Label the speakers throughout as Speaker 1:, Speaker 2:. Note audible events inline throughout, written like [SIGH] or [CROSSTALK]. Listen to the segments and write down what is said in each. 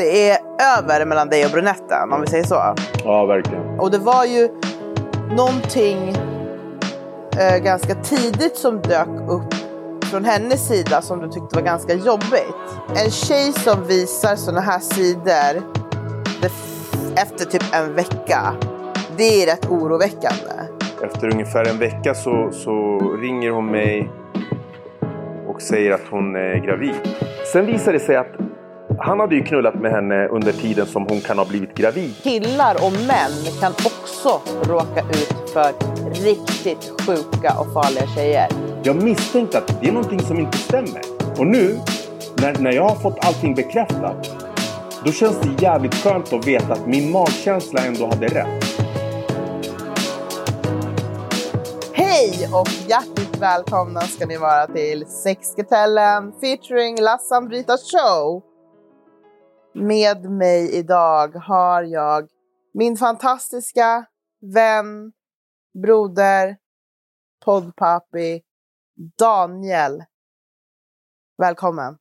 Speaker 1: det är över mellan dig och brunetten, om vi säger så.
Speaker 2: Ja, verkligen.
Speaker 1: Och det var ju någonting eh, ganska tidigt som dök upp från hennes sida som du tyckte var ganska jobbigt. En tjej som visar sådana här sidor efter typ en vecka, det är rätt oroväckande.
Speaker 2: Efter ungefär en vecka så, så ringer hon mig och säger att hon är gravid. Sen visar det sig att han hade ju knullat med henne under tiden som hon kan ha blivit gravid.
Speaker 1: Killar och män kan också råka ut för riktigt sjuka och farliga tjejer.
Speaker 2: Jag misstänkte att det är någonting som inte stämmer. Och nu, när, när jag har fått allting bekräftat, då känns det jävligt skönt att veta att min magkänsla ändå hade rätt.
Speaker 1: Hej och hjärtligt välkomna ska ni vara till Sexkartellen featuring Lassan Britas show. Med mig idag har jag min fantastiska vän, broder, poddpapi Daniel. Välkommen!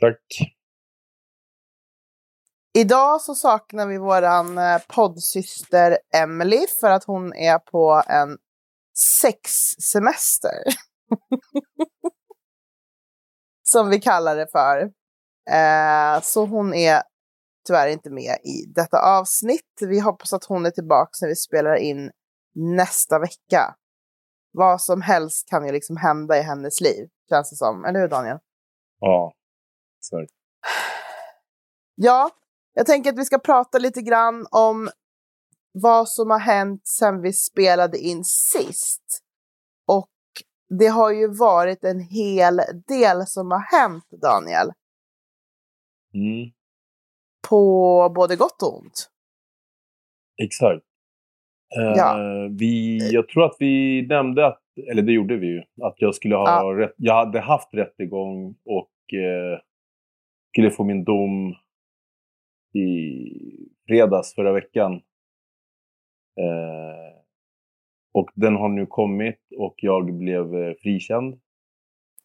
Speaker 2: Tack.
Speaker 1: Idag så saknar vi våran eh, poddsyster Emily för att hon är på en sexsemester. [LAUGHS] Som vi kallar det för. Eh, så hon är tyvärr inte med i detta avsnitt. Vi hoppas att hon är tillbaka när vi spelar in nästa vecka. Vad som helst kan ju liksom hända i hennes liv, känns det som. Eller hur Daniel?
Speaker 2: Ja, sorry.
Speaker 1: Ja, jag tänker att vi ska prata lite grann om vad som har hänt sedan vi spelade in sist. Och det har ju varit en hel del som har hänt, Daniel.
Speaker 2: Mm,
Speaker 1: På både gott och ont.
Speaker 2: exakt. Eh,
Speaker 1: Ja.
Speaker 2: vi, jag tror att vi nämnde att, eller det gjorde vi ju, att jag skulle ha
Speaker 1: Ja.
Speaker 2: rätt, jag hade haft rättegång och eh, skulle få min dom i fredags förra veckan. Eh, och den har nu kommit och jag blev eh, frikänd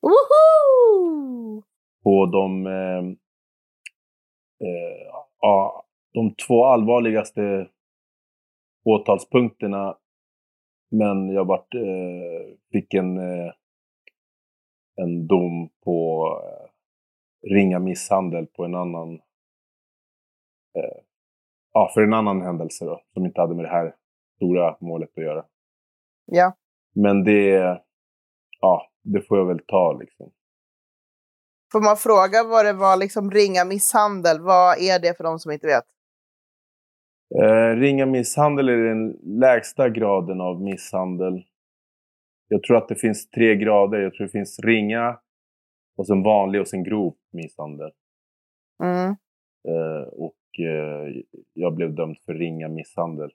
Speaker 1: Woho!
Speaker 2: på de, eh, eh, ja, de två allvarligaste åtalspunkterna. Men jag vart, eh, fick en, eh, en dom på eh, ringa misshandel på en annan eh, ja, för en annan händelse då, som inte hade med det här stora målet att göra.
Speaker 1: Ja.
Speaker 2: Men det, ja, det får jag väl ta liksom.
Speaker 1: Får man fråga vad det var, liksom ringa misshandel, vad är det för de som inte vet?
Speaker 2: Eh, ringa misshandel är den lägsta graden av misshandel. Jag tror att det finns tre grader. Jag tror det finns ringa, och sen vanlig och sen grov misshandel.
Speaker 1: Mm.
Speaker 2: Eh, och eh, jag blev dömd för ringa misshandel.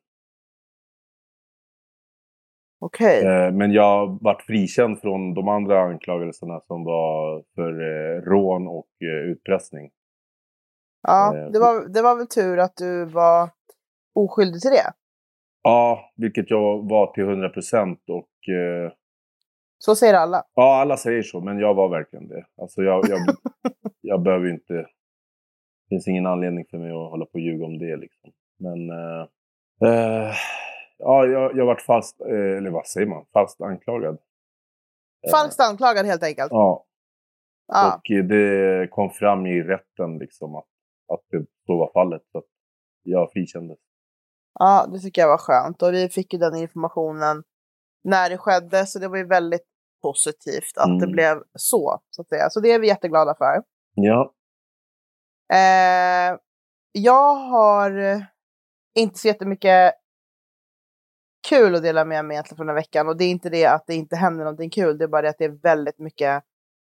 Speaker 1: Okej.
Speaker 2: Eh, men jag vart frikänd från de andra anklagelserna som var för eh, rån och eh, utpressning.
Speaker 1: Ja, det var, det var väl tur att du var oskyldig till det.
Speaker 2: Ja, vilket jag var till 100 procent. Och eh,
Speaker 1: Så säger alla.
Speaker 2: ja, alla säger så, men jag var verkligen det. Alltså jag, jag, [LAUGHS] jag behöver inte... Det finns ingen anledning för mig att hålla på och ljuga om det. Liksom. Men eh, eh, ja, jag, jag vart fast, eh, eller vad säger man, fast anklagad. Eh,
Speaker 1: Falskt anklagad helt enkelt.
Speaker 2: Ja,
Speaker 1: Ja.
Speaker 2: och det kom fram i rätten liksom att, att det så var fallet. Så att jag frikändes.
Speaker 1: ja, det tycker jag var skönt. Och vi fick ju den informationen när det skedde, så det var ju väldigt positivt att det
Speaker 2: Mm.
Speaker 1: blev så, så att säga. Så det är vi jätteglada för.
Speaker 2: Ja,
Speaker 1: Eh, jag har inte så jättemycket kul att dela med mig egentligen från den här veckan. Och det är inte det att det inte händer någonting kul. Det är bara det att det är väldigt mycket,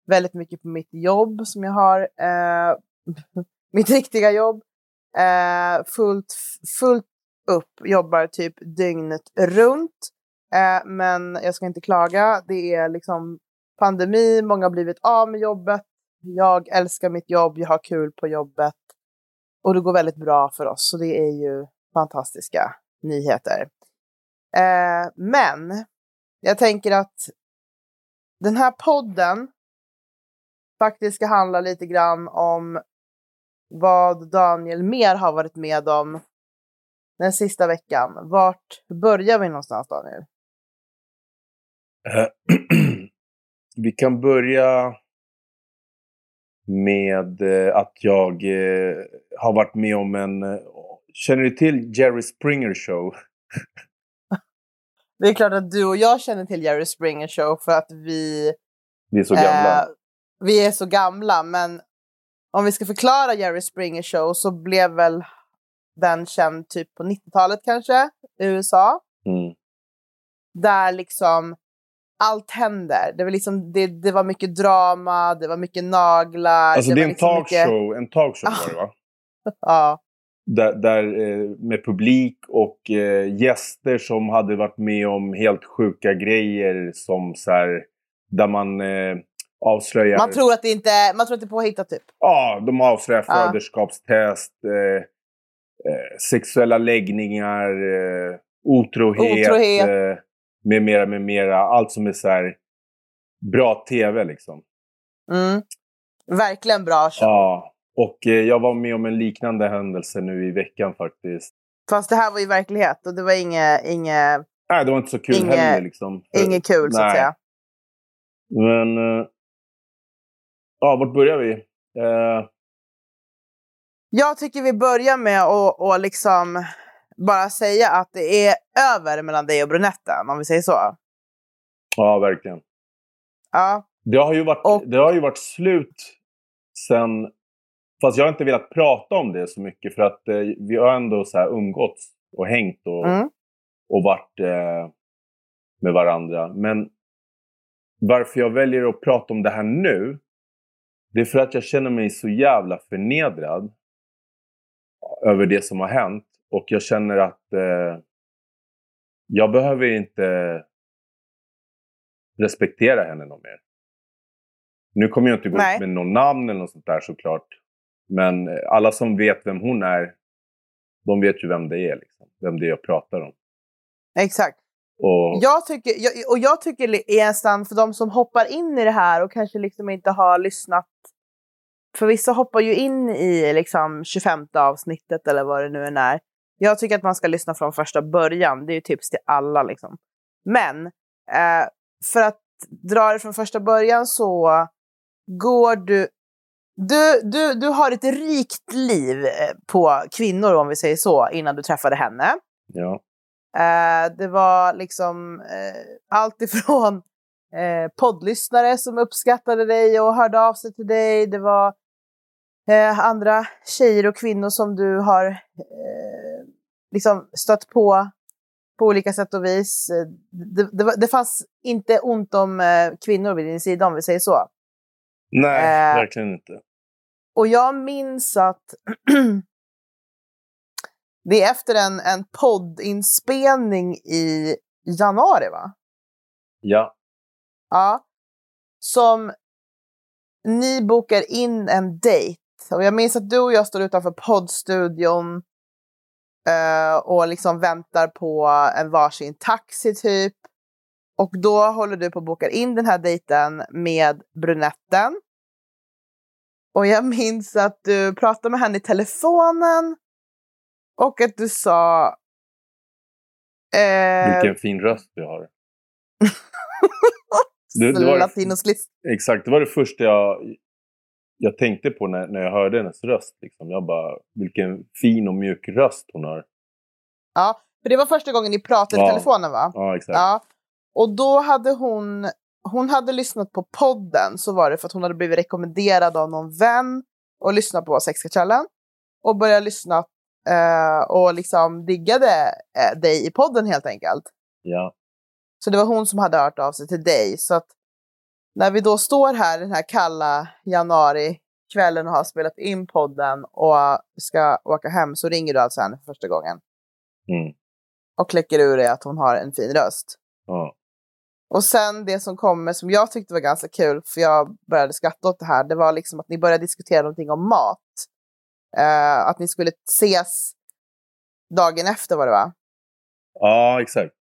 Speaker 1: väldigt mycket på mitt jobb som jag har. Eh, [LAUGHS] mitt riktiga jobb. Eh, fullt, fullt upp, jobbar typ dygnet runt. Eh, men jag ska inte klaga. Det är liksom pandemi, många har blivit av med jobbet. Jag älskar mitt jobb, jag har kul på jobbet. Och det går väldigt bra för oss, så det är ju fantastiska nyheter. Eh, men jag tänker att den här podden faktiskt ska handla lite grann om vad Daniel mer har varit med om den sista veckan. Vart börjar vi någonstans Daniel?
Speaker 2: Eh, [CLEARS THROAT] vi kan börja med eh, att jag eh, har varit med om en... Känner du till Jerry Springer Show? [LAUGHS]
Speaker 1: Det är klart att du och jag känner till Jerry Springer Show för att vi...
Speaker 2: Vi är så gamla. Eh,
Speaker 1: vi är så gamla, men om vi ska förklara Jerry Springer Show så blev väl den känd typ på 90-talet kanske, i USA.
Speaker 2: Mm.
Speaker 1: Där liksom allt händer. Det var, liksom, det, det var mycket drama, det var mycket naglar.
Speaker 2: Alltså det,
Speaker 1: det
Speaker 2: är en
Speaker 1: liksom
Speaker 2: talkshow,
Speaker 1: mycket...
Speaker 2: en talkshow var det va? [LAUGHS]
Speaker 1: ja.
Speaker 2: Där, där eh, med publik och eh, gäster som hade varit med om helt sjuka grejer som så här, där man eh, avslöjar...
Speaker 1: Man tror att det inte man tror att det är påhittat typ?
Speaker 2: Ja, de avslöjar ja. faderskapstest, eh, sexuella läggningar, otrohet, otrohet. Med mera, med mera. Allt som är så här bra tv liksom.
Speaker 1: Mm. Verkligen bra show.
Speaker 2: Ja, och eh, jag var med om en liknande händelse nu i veckan faktiskt.
Speaker 1: Fast det här var ju verklighet och det var inget... Inge,
Speaker 2: nej, det var inte så kul inge, heller liksom.
Speaker 1: Inget kul nej. så att säga.
Speaker 2: Men... Eh, ja, vart börjar vi? Eh...
Speaker 1: Jag tycker vi börjar med att och liksom bara säga att det är över mellan dig och brunetten, om vi säger så.
Speaker 2: Ja, verkligen.
Speaker 1: Ja.
Speaker 2: Det har ju varit, och... det har ju varit slut sen... Fast jag har inte velat prata om det så mycket för att eh, vi har ändå så här umgåtts och hängt och,
Speaker 1: mm.
Speaker 2: och varit eh, med varandra. Men varför jag väljer att prata om det här nu, det är för att jag känner mig så jävla förnedrad över det som har hänt. Och jag känner att eh, jag behöver inte respektera henne något mer. Nu kommer jag inte gå Nej. ut med någon namn eller något sånt där såklart. Men alla som vet vem hon är, de vet ju vem det är. Liksom. Vem det är jag pratar om.
Speaker 1: Exakt.
Speaker 2: Och...
Speaker 1: Jag tycker, jag, och jag tycker nästan för de som hoppar in i det här och kanske liksom inte har lyssnat. För vissa hoppar ju in i liksom 25 avsnittet eller vad det nu än är. Jag tycker att man ska lyssna från första början. Det är ju tips till alla. Liksom. Men eh, för att dra det från första början så går du... Du, du, du har ett rikt liv eh, på kvinnor, om vi säger så, innan du träffade henne.
Speaker 2: Ja.
Speaker 1: Eh, det var liksom eh, allt ifrån eh, poddlyssnare som uppskattade dig och hörde av sig till dig. Det var eh, andra tjejer och kvinnor som du har liksom stött på på olika sätt och vis. Det, det, det fanns inte ont om kvinnor vid din sida om vi säger så.
Speaker 2: Nej, verkligen inte.
Speaker 1: Och jag minns att [CLEARS THROAT] det är efter en, en poddinspelning i januari, va?
Speaker 2: Ja.
Speaker 1: Ja. Som ni bokar in en dejt. Och jag minns att du och jag står utanför poddstudion Uh, och liksom väntar på en varsin taxi typ. Och då håller du på att boka in den här dejten med brunetten. Och jag minns att du pratade med henne i telefonen. Och att du sa...
Speaker 2: Uh, Vilken fin röst du har. [LAUGHS]
Speaker 1: det, det var,
Speaker 2: exakt, det var det första jag, jag tänkte på när, när jag hörde hennes röst. Liksom. Jag bara, vilken fin och mjuk röst hon har.
Speaker 1: Ja, för det var första gången ni pratade i telefonen va?
Speaker 2: Ja, exakt.
Speaker 1: Ja. Och då hade hon, hon hade lyssnat på podden, så var det för att hon hade blivit rekommenderad av någon vän och lyssnat på Sexkartellen. Och började lyssna eh, och liksom diggade eh, dig i podden helt enkelt.
Speaker 2: Ja.
Speaker 1: Så det var hon som hade hört av sig till dig. Så att när vi då står här den här kalla januari-kvällen och har spelat in podden och ska åka hem så ringer du alltså henne för första gången.
Speaker 2: Mm.
Speaker 1: Och kläcker ur dig att hon har en fin röst.
Speaker 2: Ja.
Speaker 1: Och sen det som kommer som jag tyckte var ganska kul, för jag började skratta åt det här, det var liksom att ni började diskutera någonting om mat. Uh, att ni skulle ses dagen efter var det va?
Speaker 2: Ja, exakt.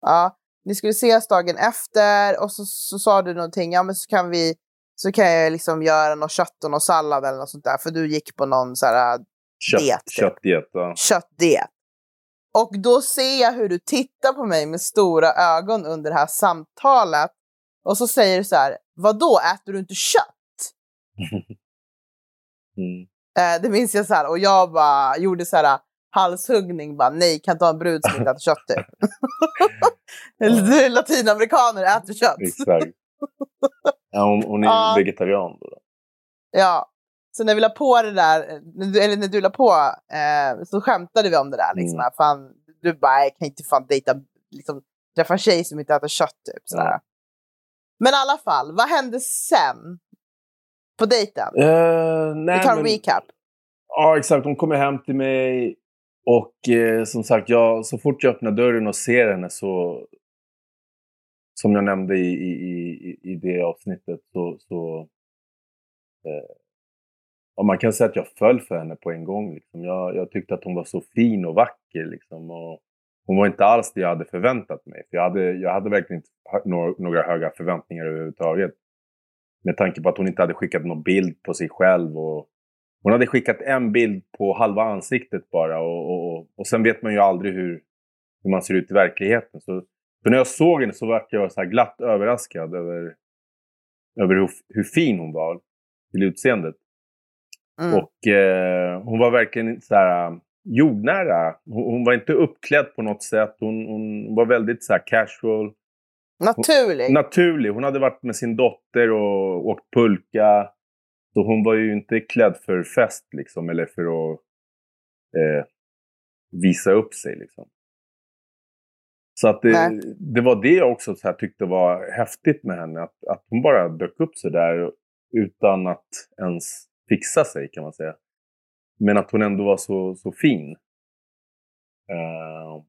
Speaker 1: Ja, ni skulle ses dagen efter och så, så sa du någonting, ja men så kan vi så kan jag liksom göra något kött och någon sallad eller något sånt där. För du gick på någon så här
Speaker 2: Kött,
Speaker 1: Diet, typ.
Speaker 2: köttdiet. Ja.
Speaker 1: köttdiet. Och då ser jag hur du tittar på mig med stora ögon under det här samtalet. Och så säger du så här, vadå, äter du inte kött? [LAUGHS]
Speaker 2: Mm.
Speaker 1: Eh, det minns jag så här, och jag bara gjorde så här halshuggning, bara nej, kan inte ha en brud som inte äter kött typ. [LAUGHS] [LAUGHS] Latinamerikaner äter kött.
Speaker 2: Exakt. Ja, hon, hon är
Speaker 1: Ja.
Speaker 2: vegetarian. Då.
Speaker 1: Ja. Så när vi la på det där, eller när du la på, eh, så skämtade vi om det där. Liksom,
Speaker 2: Mm.
Speaker 1: fan, du bara, jag kan inte fan dejta, liksom, träffa en tjej som inte äter kött. Typ, sådär.
Speaker 2: Ja.
Speaker 1: Men i alla fall, vad hände sen? På dejten?
Speaker 2: Eh, nej,
Speaker 1: Vi tar en
Speaker 2: men-
Speaker 1: recap.
Speaker 2: Ja, exakt. Hon kommer hem till mig och eh, som sagt, jag, så fort jag öppnar dörren och ser henne så... Som jag nämnde i, i, i, i det avsnittet så... så eh, ja, man kan säga att jag föll för henne på en gång. Liksom. Jag, jag tyckte att hon var så fin och vacker. Liksom, och hon var inte alls det jag hade förväntat mig. För jag, hade, jag hade verkligen inte några, höga förväntningar överhuvudtaget. Med tanke på att hon inte hade skickat någon bild på sig själv. Och, hon hade skickat en bild på halva ansiktet bara och, och, och, och sen vet man ju aldrig hur, hur man ser ut i verkligheten. Så, så när jag såg henne så var jag så här glatt överraskad över, över hur, hur fin hon var till utseendet.
Speaker 1: Mm.
Speaker 2: Och eh, hon var verkligen så här äh, jordnära. Hon, hon var inte uppklädd på något sätt. Hon, hon var väldigt så här casual.
Speaker 1: Naturlig.
Speaker 2: Naturlig. Hon hade varit med sin dotter och åkt pulka. Så hon var ju inte klädd för fest liksom, eller för att eh, visa upp sig. Liksom. Så att det, det var det jag också så här tyckte var häftigt med henne. Att, att hon bara dök upp så där utan att ens fixa sig kan man säga. Men att hon ändå var så, så fin. Uh,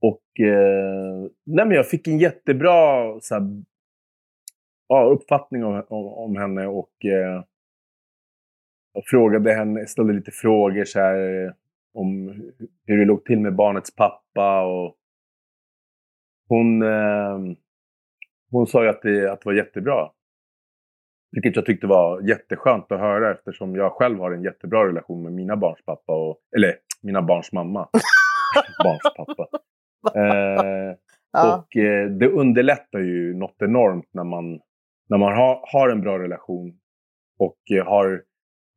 Speaker 2: och uh, nej men jag fick en jättebra så här, ja, uppfattning om, om, om henne och eh, uh, jag frågade henne, ställde lite frågor så här, om hur det låg till med barnets pappa. Och hon, hon sa ju att det, att det var jättebra. Vilket jag tyckte var jätteskönt att höra eftersom jag själv har en jättebra relation med mina barns pappa. Och, eller mina barns mamma. [LAUGHS] barns pappa. Eh, [LAUGHS]
Speaker 1: ja.
Speaker 2: och eh, det underlättar ju något enormt när man, när man ha, har en bra relation och eh, har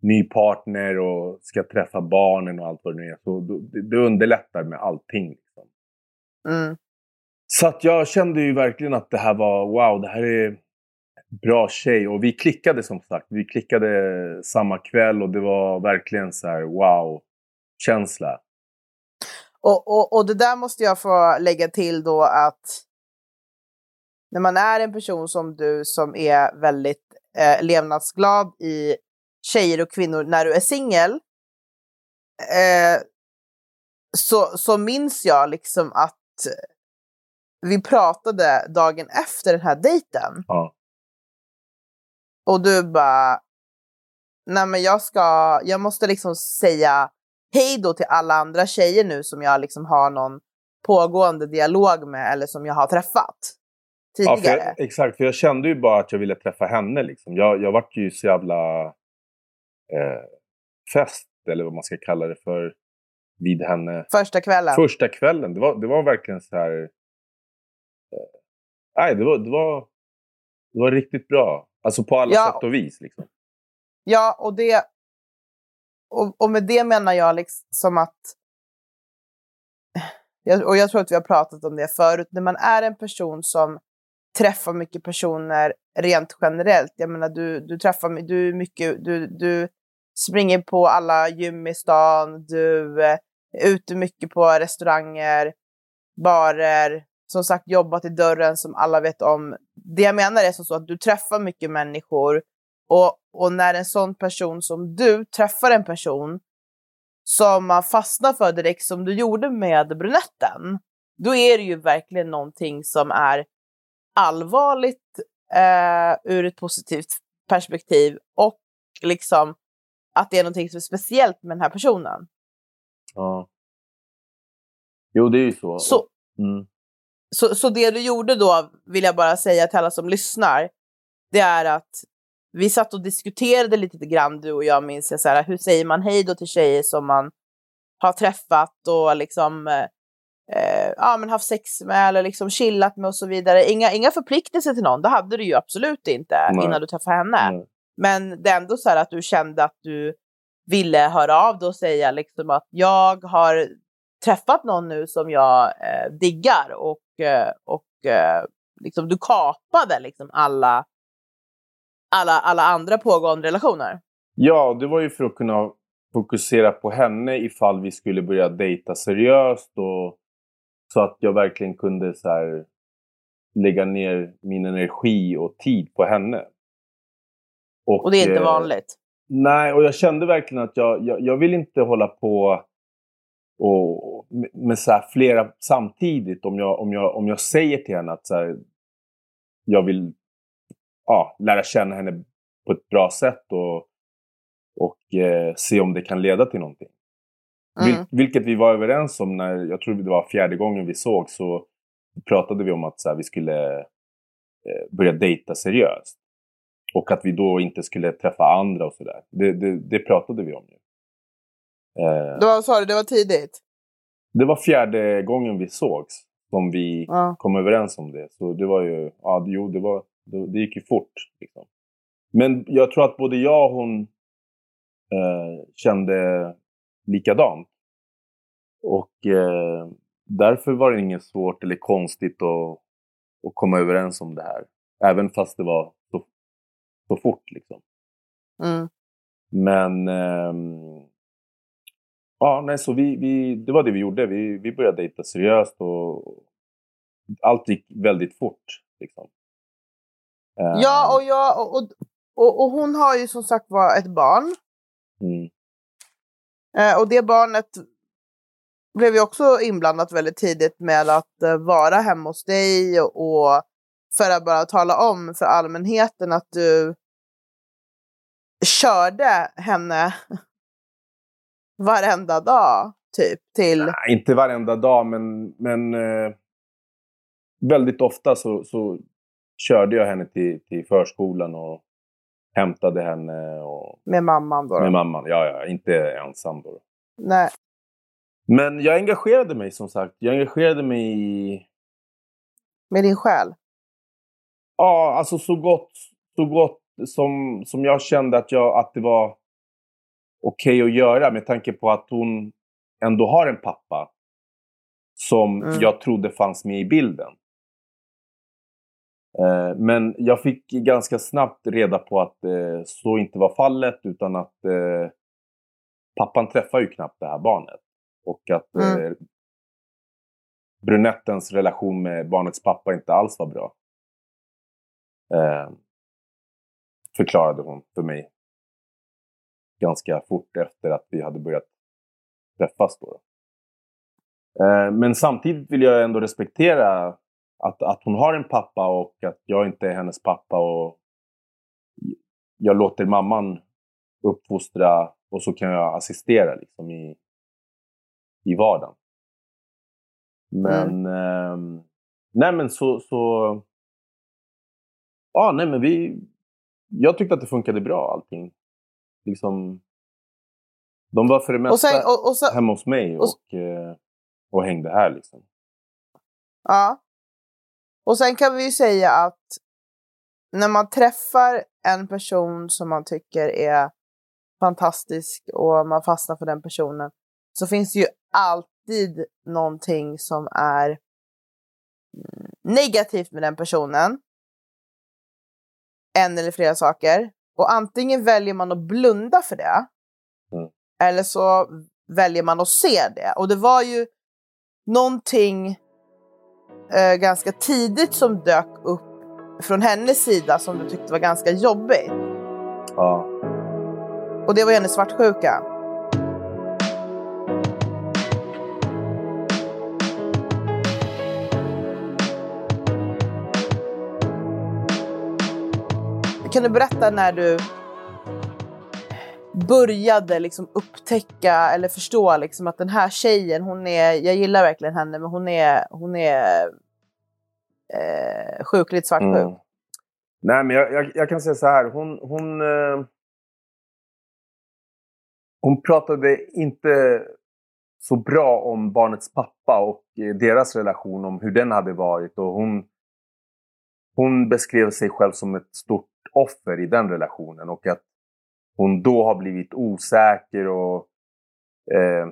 Speaker 2: ny partner och ska träffa barnen och allt vad det nu är. Så det, det underlättar med allting. Liksom.
Speaker 1: mm.
Speaker 2: Så att jag kände ju verkligen att det här var wow, det här är bra tjej. Och vi klickade som sagt. Vi klickade samma kväll och det var verkligen så här wow-känsla.
Speaker 1: Och, och, och det där måste jag få lägga till då att när man är en person som du som är väldigt eh, levnadsglad i tjejer och kvinnor när du är singel. Eh, så, så minns jag liksom att vi pratade dagen efter den här dejten.
Speaker 2: Ja.
Speaker 1: Och du bara, nej men jag ska, jag måste liksom säga hej då till alla andra tjejer nu som jag liksom har någon pågående dialog med eller som jag har träffat
Speaker 2: Ja,
Speaker 1: tidigare.
Speaker 2: för jag, exakt, för jag kände ju bara att jag ville träffa henne. Liksom. Jag, jag vart ju så jävla eh, fäst, eller vad man ska kalla det för, vid henne.
Speaker 1: Första kvällen.
Speaker 2: Första kvällen. Det var, det var verkligen så här... Eh, nej, det var, det, var, det var riktigt bra. Alltså på alla
Speaker 1: Ja.
Speaker 2: sätt och vis. Liksom.
Speaker 1: Ja, och det... Och, och med det menar jag liksom att... Och jag tror att vi har pratat om det förut. När man är en person som träffar mycket personer rent generellt. Jag menar, du, du träffar du mycket... Du, du springer på alla gym i stan. Du är ute mycket på restauranger, barer. Som sagt, jobbat i dörren som alla vet om. Det jag menar är som så att du träffar mycket människor och, och när en sån person som du träffar en person som man fastnar för direkt som du gjorde med brunetten, då är det ju verkligen någonting som är allvarligt eh, ur ett positivt perspektiv och liksom att det är någonting som är speciellt med den här personen.
Speaker 2: Ja. Jo, det är ju så.
Speaker 1: Så,
Speaker 2: Mm.
Speaker 1: Så, så det du gjorde då, vill jag bara säga till alla som lyssnar, det är att vi satt och diskuterade lite grann, du och jag minns jag, så här, hur säger man hej då till tjejer som man har träffat och liksom eh, eh, ja, men haft sex med eller liksom chillat med och så vidare. Inga, inga förpliktelser till någon, det hade du ju absolut inte Nej. innan du träffade henne. Nej. Men det är ändå så här att du kände att du ville höra av dig och säga liksom att jag har träffat någon nu som jag eh, diggar och, och eh, liksom, du kapade liksom alla, alla, alla andra pågående relationer.
Speaker 2: Ja, det var ju för att kunna fokusera på henne ifall vi skulle börja dejta seriöst och så att jag verkligen kunde så här, lägga ner min energi och tid på henne.
Speaker 1: Och, och det är inte eh, vanligt?
Speaker 2: Nej, och jag kände verkligen att jag, jag, jag vill inte hålla på och, med så flera samtidigt. Om jag, om, jag, om jag säger till henne att så här, jag vill ja, lära känna henne på ett bra sätt och, och eh, se om det kan leda till någonting. Mm. Vil, vilket vi var överens om när, jag tror det var fjärde gången vi såg, så pratade vi om att så här, vi skulle eh, börja dejta seriöst. Och att vi då inte skulle träffa andra och sådär. Det, det, det, pratade vi om. Ju.
Speaker 1: Eh, det var, sorry, det var tidigt?
Speaker 2: Det var fjärde gången vi sågs som vi ja. kom överens om det. Så det var ju, ja, jo, det, var, det, det gick ju fort. Liksom. Men jag tror att både jag och hon eh, kände likadant. Och eh, därför var det inget svårt eller konstigt att, att komma överens om det här. Även fast det var så, så fort. Liksom. Mm. Men eh, ja, nej, så vi, vi, det var det vi gjorde. Vi, vi började dejta seriöst och allt gick väldigt fort. Liksom.
Speaker 1: Ja, ehm. och, jag, och, och, och hon har ju som sagt var ett barn. Mm. Eh, och det barnet blev ju också inblandat väldigt tidigt med att eh, vara hemma hos dig och för att bara tala om för allmänheten att du körde henne varenda dag, typ, till...
Speaker 2: Nej, inte varenda dag, men, men eh, väldigt ofta så, så körde jag henne till, till förskolan och hämtade henne. Och...
Speaker 1: Med mamman då?
Speaker 2: Med mamman, ja, ja. Inte ensam då.
Speaker 1: Nej.
Speaker 2: Men jag engagerade mig som sagt. Jag engagerade mig i...
Speaker 1: Med din själ?
Speaker 2: Ja, alltså så gott, så gott som, som jag kände att, jag, att det var okej okay att göra med tanke på att hon ändå har en pappa som mm. jag trodde fanns med i bilden. Eh, men jag fick ganska snabbt reda på att eh, så inte var fallet utan att eh, pappan träffar ju knappt det här barnet. Och att mm. eh, brunettens relation med barnets pappa inte alls var bra. Eh, förklarade hon för mig. Ganska fort efter att vi hade börjat träffas. Då. Eh, men samtidigt vill jag ändå respektera att, att hon har en pappa och att jag inte är hennes pappa. och Jag låter mamman uppfostra och så kan jag assistera liksom, i, i vardagen. Men, mm. eh, nej men så, så... Ja, nej men vi... Jag tyckte att det funkade bra allting. Liksom... De var för det mesta och sen, och, och så, hemma hos mig och, och, eh, och hängde här liksom.
Speaker 1: Ja. Och sen kan vi ju säga att när man träffar en person som man tycker är fantastisk och man fastnar för den personen så finns det ju alltid någonting som är negativt med den personen. En eller flera saker. Och antingen väljer man att blunda för det. Mm. Eller så väljer man att se det. Och det var ju någonting eh, ganska tidigt som dök upp från hennes sida som du tyckte var ganska jobbigt.
Speaker 2: Ja.
Speaker 1: Och det var hennes svartsjuka. Kan du berätta när du började liksom upptäcka eller förstå liksom att den här tjejen, hon är, jag gillar verkligen henne, men hon är, hon är eh, sjukligt svartsjuk. Mm.
Speaker 2: Nej, men jag, jag, jag, kan säga så här. Hon, hon, eh, hon pratade inte så bra om barnets pappa och eh, deras relation, om hur den hade varit. Och hon, hon beskrev sig själv som ett stort offer i den relationen och att hon då har blivit osäker och eh,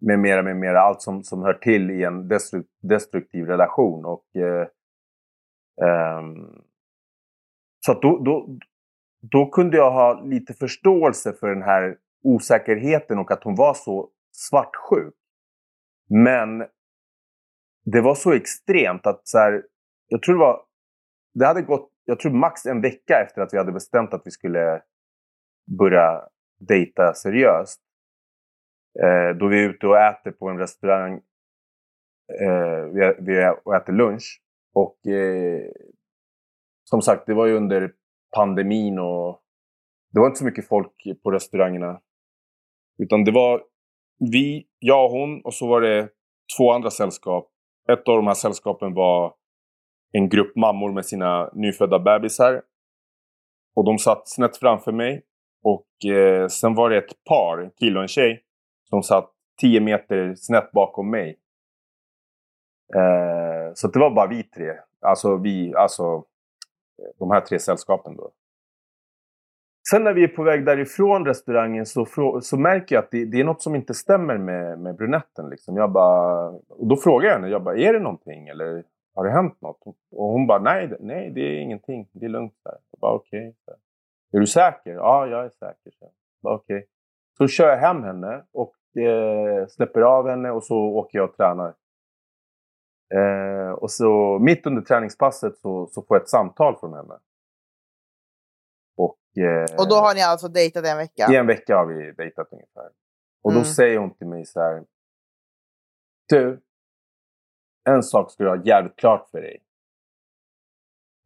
Speaker 2: med mera, med mera. Allt som, som hör till i en destruktiv relation. Och, eh, eh, så då, då, då kunde jag ha lite förståelse för den här osäkerheten och att hon var så svartsjuk. Men det var så extremt att så här, jag tror det var, det hade gått, jag tror max en vecka efter att vi hade bestämt att vi skulle börja dejta seriöst. Eh, då vi är ute och äter på en restaurang. Eh, vi, är, vi är och äter lunch. Och eh, som sagt, det var ju under pandemin och det var inte så mycket folk på restaurangerna. Utan det var vi, jag och hon och så var det två andra sällskap. Ett av de här sällskapen var en grupp mammor med sina nyfödda bebisar. Och de satt snett framför mig. Och eh, sen var det ett par, en kille och en tjej, som satt 10 meter snett bakom mig. Eh, så det var bara vi tre. Alltså vi, alltså de här tre sällskapen då. Sen när vi är på väg därifrån restaurangen så, så märker jag att det, det, är något som inte stämmer med, med brunetten. Liksom. Jag bara, och då frågar jag henne, jag bara, är det någonting eller har det hänt något? Och hon bara, nej, nej det är ingenting, det är lugnt. Där. Jag bara, okej. Okay. Är du säker? Ja, jag är säker. Okej. Okay. så kör jag hem henne och eh, släpper av henne och så åker jag och tränar. Eh, och så mitt under träningspasset så, så får jag ett samtal från henne.
Speaker 1: Och, eh, och då har ni alltså dejtat en vecka?
Speaker 2: I en vecka har vi dejtat ungefär. Och mm. då säger hon till mig så här. Du, en sak ska du ha jävligt klart för dig.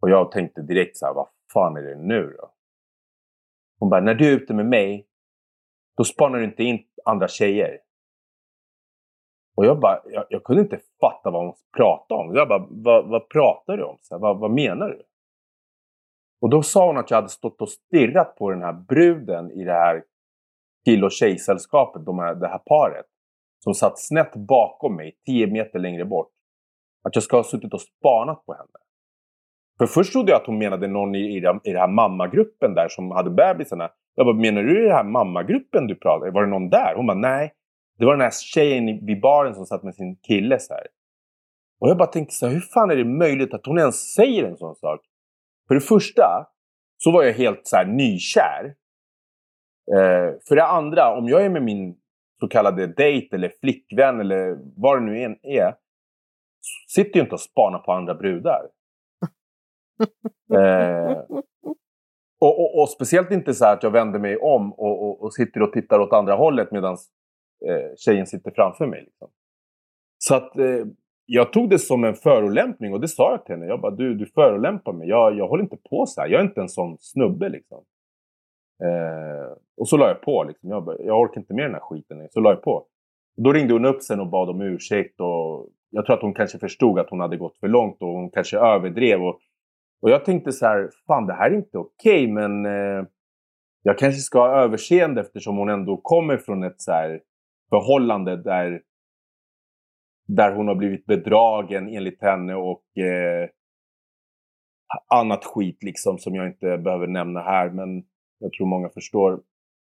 Speaker 2: Och jag tänkte direkt så här, vad fan är det nu då? Hon bara, när du är ute med mig, då spanar du inte in andra tjejer. Och jag bara, jag, jag kunde inte fatta vad hon pratade om. Jag bara, vad, vad pratar du om? Så här, vad, vad menar du? Och då sa hon att jag hade stått och stirrat på den här bruden i det här kill och tjejsällskapet, de här, det här paret. Som satt snett bakom mig, 10 meter längre bort. Att jag ska ha suttit och spanat på henne. För först trodde jag att hon menade någon i, i, i den här mammagruppen där som hade bebisarna. Jag bara, menar du i den här mammagruppen du pratade Var det någon där? Hon bara, nej. Det var den här tjejen vid baren som satt med sin kille så här. Och jag bara tänkte så här, hur fan är det möjligt att hon ens säger en sån sak? För det första så var jag helt så här nykär. Eh, för det andra, om jag är med min så kallade dejt eller flickvän eller vad det nu än är. Sitter ju inte och spanar på andra brudar. [LAUGHS] eh, och, och, och, speciellt inte så att jag vänder mig om och, och, sitter och tittar åt andra hållet medan eh, tjejen sitter framför mig. Liksom. Så att eh, jag tog det som en förolämpning och det sa jag till henne. Jag bara, du, du förolämpar mig. Jag, jag håller inte på så här. Jag är inte en sån snubbe liksom. Eh, och så la jag på liksom. Jag, bara, jag orkar inte med den här skiten. Så la jag på. Då ringde hon upp sen och bad om ursäkt och jag tror att hon kanske förstod att hon hade gått för långt och hon kanske överdrev. Och, och jag tänkte så här, fan det här är inte okej okay, men eh, jag kanske ska ha överseende eftersom hon ändå kommer från ett så här förhållande där, där hon har blivit bedragen enligt henne och eh, annat skit liksom som jag inte behöver nämna här. Men jag tror många förstår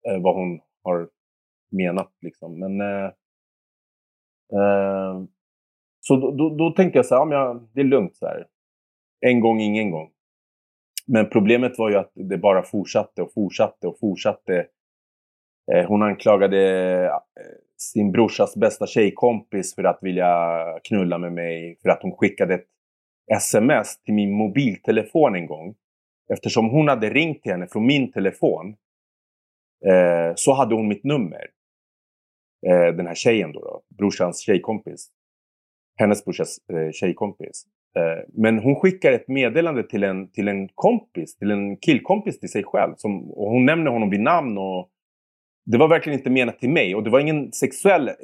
Speaker 2: eh, vad hon har menat. Liksom. Men, eh, eh, så då, då, då, tänkte jag så här, ja, det är lugnt. Så här. En gång, ingen gång. Men problemet var ju att det bara fortsatte och fortsatte och fortsatte. Eh, hon anklagade eh, sin brorsas bästa tjejkompis för att vilja knulla med mig. För att hon skickade ett sms till min mobiltelefon en gång. Eftersom hon hade ringt till henne från min telefon eh, så hade hon mitt nummer. Eh, den här tjejen då, då, brorsans tjejkompis. Hennes brorsas eh, tjejkompis. Eh, men hon skickar ett meddelande till en, till en kompis, till en killkompis till sig själv. Som, och hon nämner honom vid namn och det var verkligen inte menat till mig och det var ingen sexuell, eh,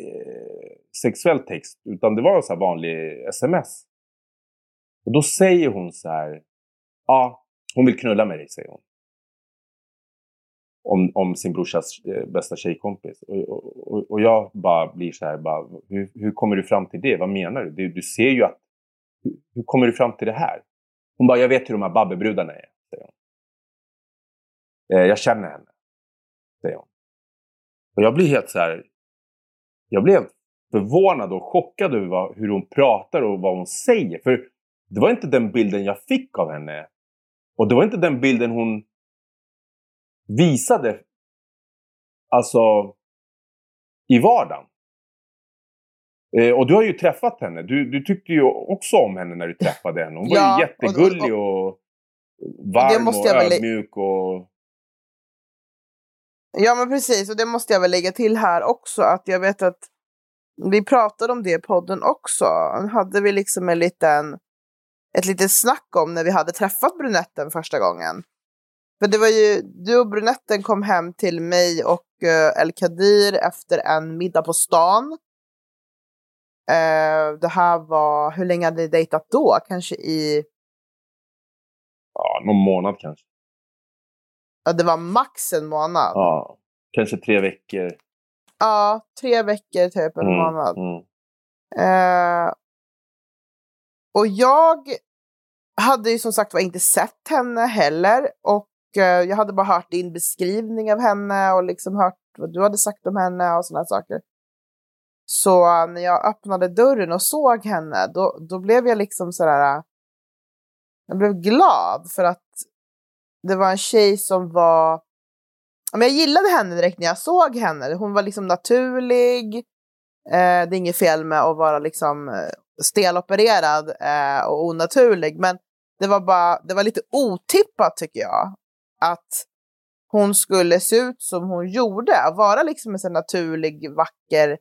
Speaker 2: sexuell text utan det var en så vanlig sms. Och då säger hon så här. Ja, hon vill knulla med dig, säger hon. Om, om sin brorsas eh, bästa tjejkompis. Och, och, och jag bara blir så här, bara, hur, hur kommer du fram till det? Vad menar du? Du, du ser ju att... Hur, hur, kommer du fram till det här? Hon bara, jag vet hur de här babbebrudarna är, säger hon. Eh, jag känner henne, säger hon. Och jag blir helt så här... Jag blev förvånad och chockad över vad, hur hon pratar och vad hon säger. För det var inte den bilden jag fick av henne. Och det var inte den bilden hon visade alltså i vardagen. Eh, och du har ju träffat henne. Du, du tyckte ju också om henne när du träffade henne. Hon var ja, ju jättegullig och, och, varm och, och ödmjuk. Och...
Speaker 1: Ja men precis, och det måste jag väl lägga till här också. Att jag vet att vi pratade om det i podden också. Hade vi liksom en liten, ett litet snack om när vi hade träffat brunetten första gången. För det var ju, du och brunetten kom hem till mig och uh, El Kadir efter en middag på stan. Uh, det här var, hur länge hade ni dejtat då? Kanske i...
Speaker 2: Ja, någon månad kanske.
Speaker 1: Ja, det var max en månad.
Speaker 2: Ja, kanske tre veckor.
Speaker 1: Ja, tre veckor typ, en mm, månad. Mm. Uh, och jag hade ju som sagt var inte sett henne heller. Och Eh, jag hade bara hört din beskrivning av henne och liksom hört vad du hade sagt om henne och sådana saker. Så eh, när jag öppnade dörren och såg henne, då, då blev jag liksom sådär... Eh, jag blev glad för att det var en tjej som var men jag gillade henne direkt när jag såg henne. Hon var liksom naturlig. Eh, det är inget fel med att vara liksom stelopererad eh, och onaturlig. Men det var, bara, det var lite otippat tycker jag. Att hon skulle se ut som hon gjorde. Vara liksom en så naturlig, vacker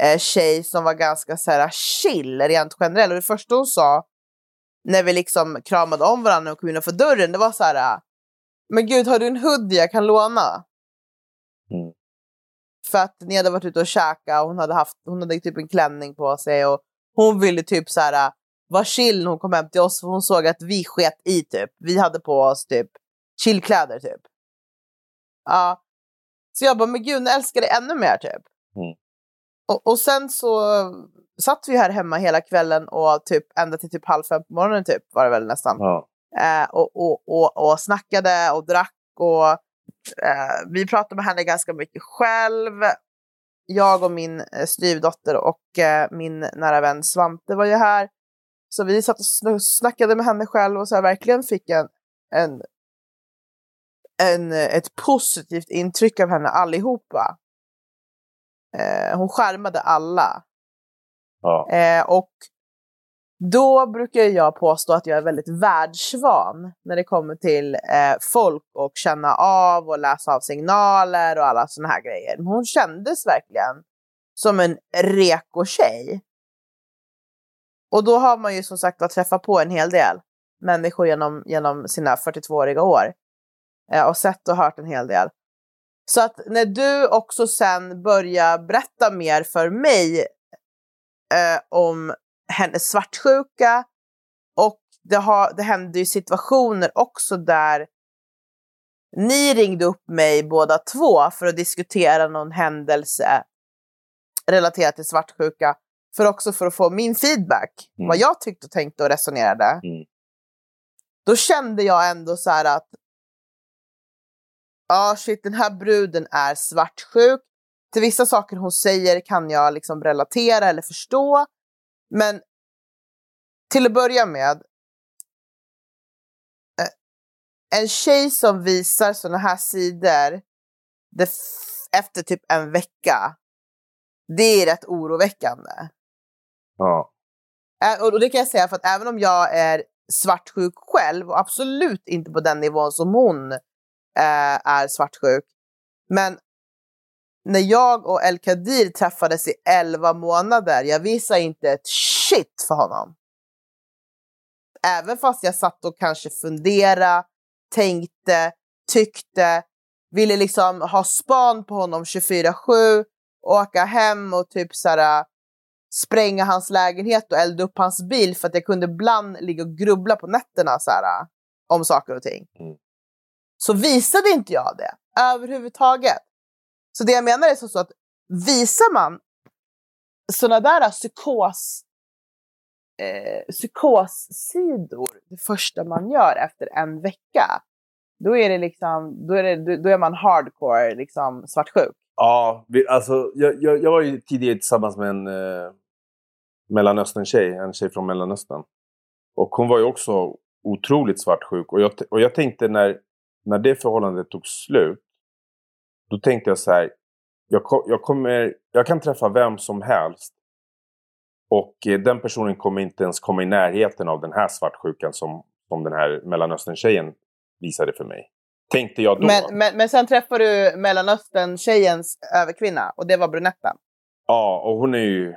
Speaker 1: eh, tjej som var ganska så här, chill rent generellt. Och det första hon sa när vi liksom kramade om varandra och kom innanför dörren, det var så här men gud, har du en hoodie jag kan låna? Mm. För att ni hade varit ute och käkat och hon hade, haft, hon hade typ en klänning på sig och hon ville typ så här vara chill när hon kom hem till oss för hon såg att vi sket i typ. Vi hade på oss typ chillkläder typ. Ja. Så jag bara, men gud, nu älskar dig ännu mer typ. Mm. Och, och sen så satt vi här hemma hela kvällen och typ ända till typ halv fem på morgonen typ var det väl nästan. Ja. Eh, och, och, och, och snackade och drack och eh, vi pratade med henne ganska mycket själv. Jag och min eh, styvdotter och eh, min nära vän Svante var ju här. Så vi satt och snackade med henne själv och så verkligen fick en, en, en, ett positivt intryck av henne allihopa. Eh, hon skärmade alla. Ja. Eh, och då brukar jag påstå att jag är väldigt världsvan när det kommer till eh, folk och känna av och läsa av signaler och alla sådana här grejer. Men hon kändes verkligen som en reko tjej. Och då har man ju som sagt att träffa på en hel del människor genom, genom sina 42-åriga år. Eh, och sett och hört en hel del. Så att när du också sen börjar berätta mer för mig eh, om hennes svartsjuka och det, har, det hände ju situationer också där ni ringde upp mig båda två för att diskutera någon händelse relaterat till svartsjuka. För också för att få min feedback, mm. vad jag tyckte och tänkte och resonerade. Mm. Då kände jag ändå så här att ah, shit, den här bruden är svartsjuk. Till vissa saker hon säger kan jag liksom relatera eller förstå. Men till att börja med. Eh, en tjej som visar sådana här sidor efter typ en vecka. Det är rätt oroväckande.
Speaker 2: Ja.
Speaker 1: Och det kan jag säga för att även om jag är svartsjuk själv och absolut inte på den nivån som hon eh, är svartsjuk. Men när jag och El Kadir träffades i 11 månader, jag visade inte ett shit för honom. Även fast jag satt och kanske funderade, tänkte, tyckte, ville liksom ha span på honom 24-7, åka hem och typ såhär, spränga hans lägenhet och elda upp hans bil för att jag kunde ibland ligga och grubbla på nätterna. Såhär. om saker och ting.
Speaker 2: Mm.
Speaker 1: Så visade inte jag det överhuvudtaget. Så det jag menar är så att visar man sådana där äh, psykos, eh, psykossidor det första man gör efter en vecka, då är det liksom, då är, det, då är man hardcore liksom svartsjuk.
Speaker 2: Ja, vi, alltså jag, jag, jag var ju tidigare tillsammans med en eh, Mellanöstern-tjej, en tjej från Mellanöstern. Och hon var ju också otroligt svartsjuk. Och jag, och jag tänkte när, när det förhållandet tog slut, då tänkte jag så här, jag, jag, kommer, jag kan träffa vem som helst och eh, den personen kommer inte ens komma i närheten av den här svartsjukan som, som den här Mellanöstern-tjejen visade för mig. Tänkte jag då.
Speaker 1: Men, men, men sen träffade du Mellanöstern-tjejens överkvinna och det var brunetten.
Speaker 2: Ja, och hon är ju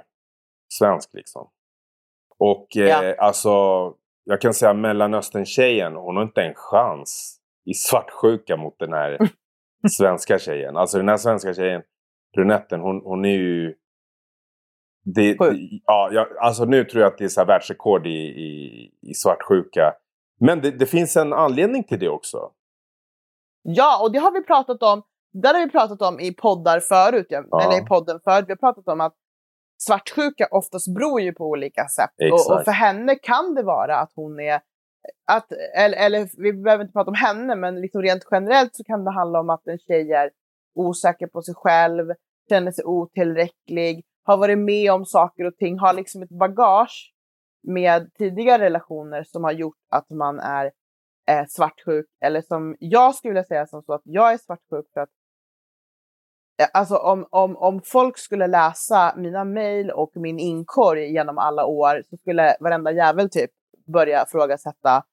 Speaker 2: svensk liksom. Och eh,
Speaker 1: Ja.
Speaker 2: alltså, jag kan säga Mellanöstern-tjejen, hon har inte en chans i svartsjuka mot den här svenska tjejen. Alltså den här svenska tjejen, brunetten, hon, hon är ju... Det, ja, jag, alltså nu tror jag att det är så här världsrekord i, i, i svartsjuka. Men det, det finns en anledning till det också.
Speaker 1: Ja, och det har vi pratat om. Där har vi pratat om i poddar förut, ja.
Speaker 2: Ja.
Speaker 1: eller i podden förut. Vi har pratat om att svartsjuka oftast beror ju på olika sätt. Och, och för henne kan det vara att hon är, att, eller, eller vi behöver inte prata om henne, men liksom rent generellt så kan det handla om att en tjej är osäker på sig själv, känner sig otillräcklig, har varit med om saker och ting, har liksom ett bagage med tidigare relationer som har gjort att man är eh, svartsjuk. Eller som jag skulle vilja säga som så att jag är svartsjuk för att eh, Alltså om, om, om folk skulle läsa mina mejl och min inkorg genom alla år så skulle varenda jävel typ börja frågasätta,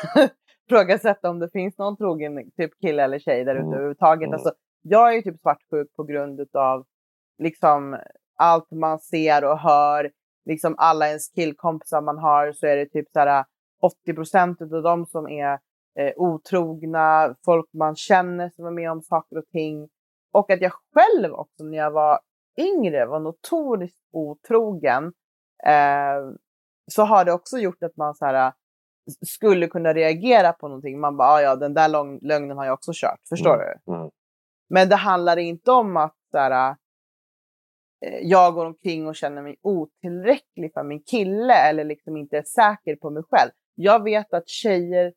Speaker 1: [LAUGHS] frågasätta om det finns någon trogen typ kille eller tjej där ute
Speaker 2: Mm.
Speaker 1: överhuvudtaget.
Speaker 2: Mm.
Speaker 1: Alltså, jag är ju typ svartsjuk på grund av liksom allt man ser och hör, liksom alla ens killkompisar man har så är det typ så här 80 procent av dem som är eh, otrogna, folk man känner som är med om saker och ting. Och att jag själv också när jag var yngre var notoriskt otrogen. Eh, så har det också gjort att man så här, skulle kunna reagera på någonting. Man bara, "Ah, ja den där lång- lögnen har jag också kört. Förstår du?
Speaker 2: Mm.
Speaker 1: Men det handlar inte om att så här, eh, jag går omkring och känner mig otillräcklig för min kille eller liksom inte är säker på mig själv. Jag vet att tjejer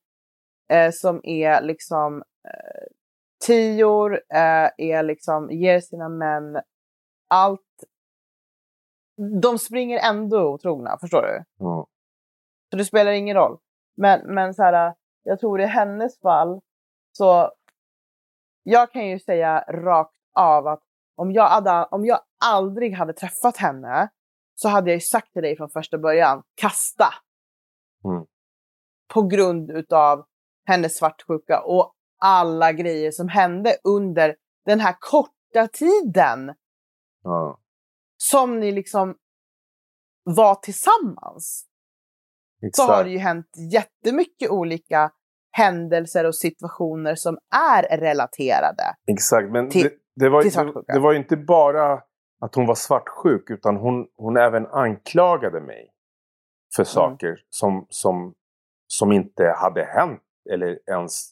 Speaker 1: eh, som är liksom eh, tior, eh, är liksom, ger sina män allt. De springer ändå otrogna, förstår du?
Speaker 2: Mm.
Speaker 1: Så det spelar ingen roll. Men, men så här, jag tror i hennes fall så jag kan ju säga rakt av att om jag, hade, om jag aldrig hade träffat henne så hade jag ju sagt till dig från första början, kasta.
Speaker 2: Mm.
Speaker 1: På grund utav hennes svartsjuka och alla grejer som hände under den här korta tiden
Speaker 2: Ja.
Speaker 1: Som ni liksom var tillsammans så
Speaker 2: Exakt.
Speaker 1: har det ju hänt jättemycket olika händelser och situationer som är relaterade.
Speaker 2: Exakt, men
Speaker 1: till-
Speaker 2: det, det, var, det, det var ju inte bara att hon var svartsjuk utan hon, hon även anklagade mig
Speaker 1: Mm.
Speaker 2: för saker som, som, som inte hade hänt eller ens...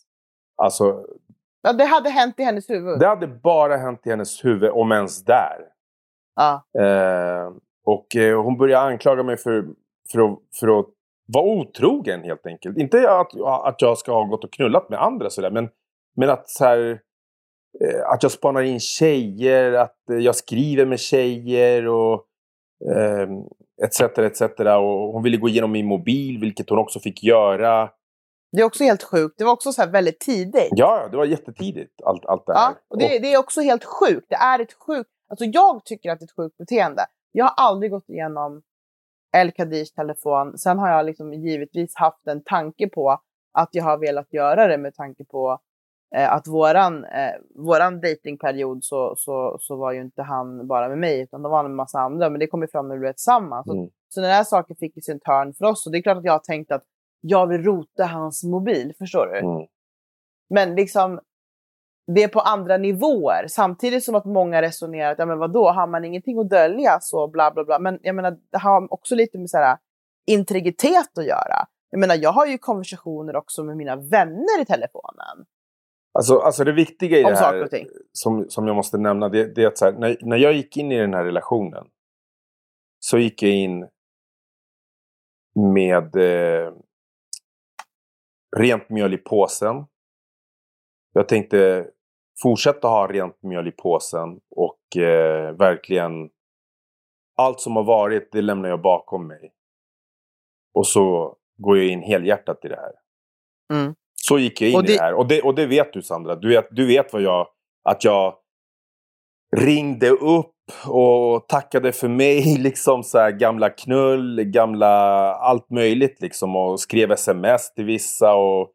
Speaker 2: Alltså,
Speaker 1: Ja, det hade hänt i hennes huvud.
Speaker 2: det hade bara hänt i hennes huvud, om ens där. Eh, och eh, hon började anklaga mig för, för, att, för att vara otrogen helt enkelt. Inte att, att jag ska ha gått och knullat med andra sådär, men, men att så här, eh, att jag spanar in tjejer, att eh, jag skriver med tjejer och etc. etc. Och hon ville gå igenom min mobil, vilket hon också fick göra.
Speaker 1: Det är också helt sjukt. Det var också så väldigt tidigt.
Speaker 2: Ja, det var jättetidigt allt, allt det här.
Speaker 1: Ja, och det, det är också helt sjukt. Det är ett sjukt... Alltså jag tycker att det är ett sjukt beteende. Jag har aldrig gått igenom El Kadirs telefon. Sen har jag liksom givetvis haft en tanke på att jag har velat göra det med tanke på eh, att våran, eh, våran datingperiod så, så, så var ju inte han bara med mig utan det var han med massa andra. Men det kom ju fram när vi blev tillsammans.
Speaker 2: Mm.
Speaker 1: Så den här saken fick ju sin turn för oss. Och det är klart att jag har tänkt att jag vill rota hans mobil. Förstår du?
Speaker 2: Mm.
Speaker 1: Men liksom, det är på andra nivåer. Samtidigt som att många resonerar att ja, men vadå, har man ingenting att dölja så bla bla bla. Men jag menar, det har också lite med så här, integritet att göra. Jag menar, jag har ju konversationer också med mina vänner i telefonen.
Speaker 2: Alltså, alltså det viktiga i
Speaker 1: Om
Speaker 2: det här, som, som jag måste nämna, det, det är att här, när, när jag gick in i den här relationen så gick jag in med eh, rent mjöl i påsen. Jag tänkte fortsätta ha rent mjöl i påsen och eh, verkligen allt som har varit, det lämnar jag bakom mig. Och så går jag in helhjärtat i det här.
Speaker 1: Mm.
Speaker 2: Så gick jag in
Speaker 1: Och
Speaker 2: i
Speaker 1: det-
Speaker 2: det här. Och det, och det vet du Sandra. Du vet, du vet vad jag, att jag ringde upp och tackade för mig. [LAUGHS] Liksom så här, gamla knull, gamla allt möjligt liksom. Och skrev sms till vissa. Och,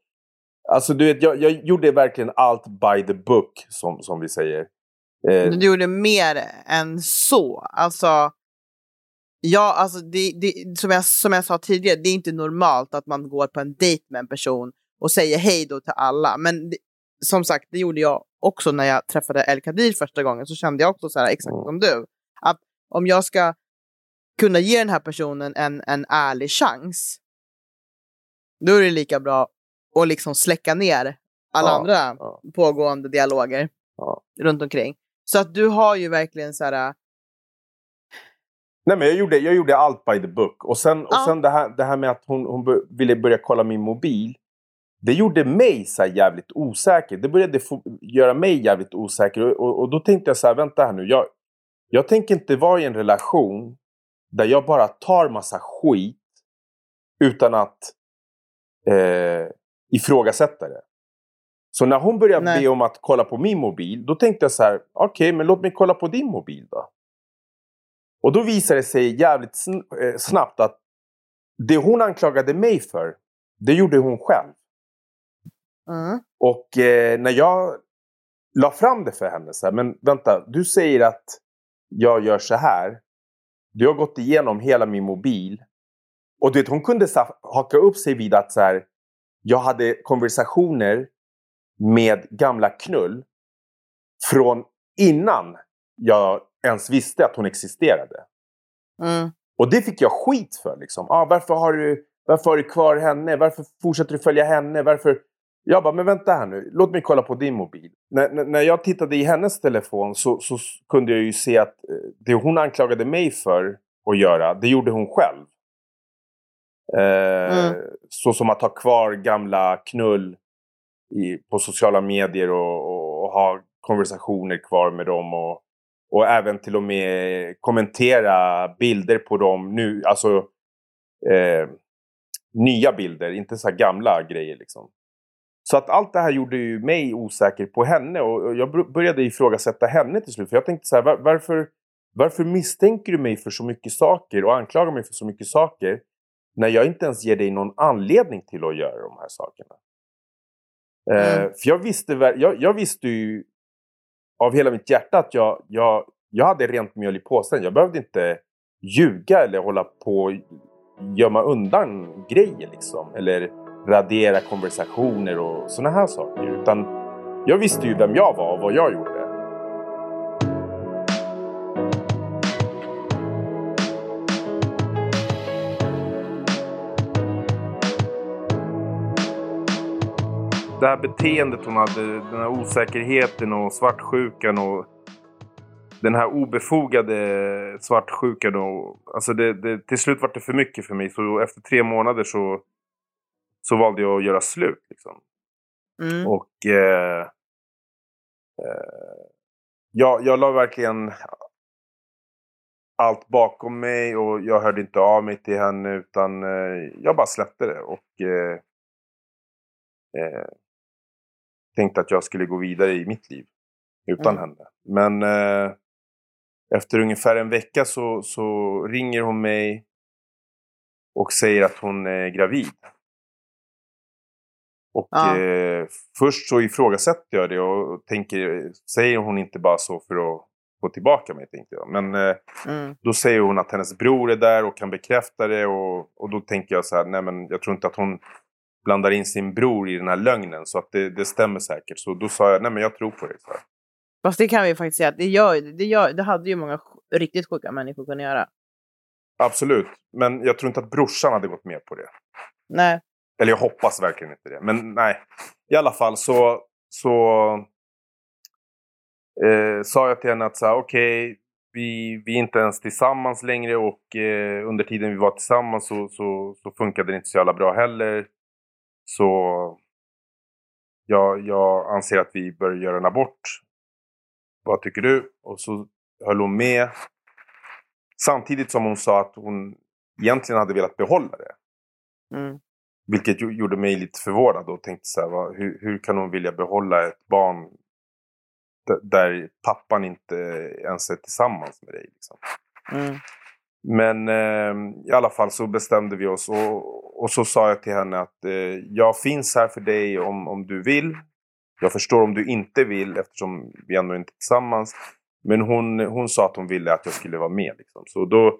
Speaker 2: alltså du vet, jag, jag gjorde verkligen allt by the book som, som vi säger. Eh,
Speaker 1: Du gjorde mer än så. Alltså, ja, alltså det, det, som, jag, som jag sa tidigare, det är inte normalt att man går på en dejt med en person och säger hej då till alla. Men det, som sagt, det gjorde jag också när jag träffade El Kadir första gången. Så kände jag också så här, exakt
Speaker 2: Mm.
Speaker 1: som du. Att om jag ska kunna ge den här personen en, en ärlig chans, då är det lika bra att liksom släcka ner alla
Speaker 2: Ja,
Speaker 1: andra
Speaker 2: ja.
Speaker 1: pågående dialoger
Speaker 2: Ja.
Speaker 1: runt omkring. Så att du har ju verkligen så här...
Speaker 2: Nej, men jag gjorde, jag gjorde allt by the book. Och sen, och sen det, här, det här med att hon, hon ville börja kolla min mobil. Det gjorde mig så jävligt osäker. Det började göra mig jävligt osäker. Och, och, och då tänkte jag så här, vänta här nu. Jag, jag tänker inte vara i en relation där jag bara tar massa skit utan att eh, ifrågasätta det. Så när hon började
Speaker 1: Nej.
Speaker 2: be om att kolla på min mobil, då tänkte jag så här, okej, men låt mig kolla på din mobil då. Och då visade det sig jävligt eh, snabbt att det hon anklagade mig för, det gjorde hon själv.
Speaker 1: Mm.
Speaker 2: Och eh, när jag la fram det för henne, så här, men vänta, du säger att jag gör så här. Du har gått igenom hela min mobil. Och du vet, hon kunde haka upp sig vid att så här, jag hade konversationer med gamla knull från innan jag ens visste att hon existerade.
Speaker 1: Mm.
Speaker 2: Och det fick jag skit för. Liksom. Ah, varför, har du, varför har du kvar henne? Varför fortsätter du följa henne? Varför? Jag bara, men vänta här nu. Låt mig kolla på din mobil. När, när, jag tittade i hennes telefon så, så kunde jag ju se att eh, det hon anklagade mig för att göra, det gjorde hon själv. Eh,
Speaker 1: Mm.
Speaker 2: Så som att ha kvar gamla knull i, på sociala medier och, och, och ha konversationer kvar med dem. Och, och även till och med kommentera bilder på dem nu. Alltså eh, nya bilder, inte så här gamla grejer liksom. Så att allt det här gjorde ju mig osäker på henne och jag började ifrågasätta henne till slut. För jag tänkte så här, var, varför, varför misstänker du mig för så mycket saker och anklagar mig för så mycket saker när jag inte ens ger dig någon anledning till att göra de här sakerna? Eh,
Speaker 1: Mm.
Speaker 2: för jag visste, jag, jag visste ju av hela mitt hjärta att jag, jag, jag hade rent mjöl i påsen. Jag behövde inte ljuga eller hålla på och gömma undan grejer liksom. Eller radera konversationer och sådana här saker. Utan jag visste ju vem jag var och vad jag gjorde. Det här beteendet hon hade, den här osäkerheten och svartsjukan och den här obefogade svartsjukan. Och, alltså det, det, till slut var det för mycket för mig. Så efter tre månader så, så valde jag att göra slut. Liksom.
Speaker 1: Mm.
Speaker 2: Och eh, eh, jag, jag la verkligen allt bakom mig och jag hörde inte av mig till henne utan eh, jag bara släppte det. Och eh, eh, tänkte att jag skulle gå vidare i mitt liv utan
Speaker 1: Mm.
Speaker 2: henne. Men eh, efter ungefär en vecka så, så ringer hon mig och säger att hon är gravid. Och
Speaker 1: Ja.
Speaker 2: eh, först så ifrågasätter jag det och tänker, säger hon inte bara så för att få tillbaka mig, tänkte jag. Men eh,
Speaker 1: Mm.
Speaker 2: då säger hon att hennes bror är där och kan bekräfta det. Och, och då tänker jag så här, nej men jag tror inte att hon blandar in sin bror i den här lögnen. Så att det, det stämmer säkert. Så då sa jag, nej men jag tror på. Så här.
Speaker 1: Fast det kan vi faktiskt säga att det, gör, det, gör, det hade ju många riktigt sjuka människor kunnat göra.
Speaker 2: Absolut. Men jag tror inte att brorsan hade gått med på det.
Speaker 1: Nej.
Speaker 2: Eller jag hoppas verkligen inte det. Men nej, i alla fall så, så eh, sa jag till henne att okej, okay, vi, vi är inte ens tillsammans längre och eh, under tiden vi var tillsammans så, så, så funkade det inte så jävla bra heller. Så jag, jag anser att vi bör göra en abort. Vad tycker du? Och så höll hon med. Samtidigt som hon sa att hon egentligen hade velat behålla det. Mm. Vilket gjorde mig lite förvånad och tänkte så här, vad, hur, hur kan hon vilja behålla ett barn där pappan inte ens är tillsammans med dig? Liksom. Mm. Men eh, i alla fall så bestämde vi oss och, och så sa jag till henne att eh, jag finns här för dig om, om du vill. Jag förstår om du inte vill eftersom vi ändå inte är tillsammans. Men hon, hon sa att hon ville att jag skulle vara med. Liksom. Så då,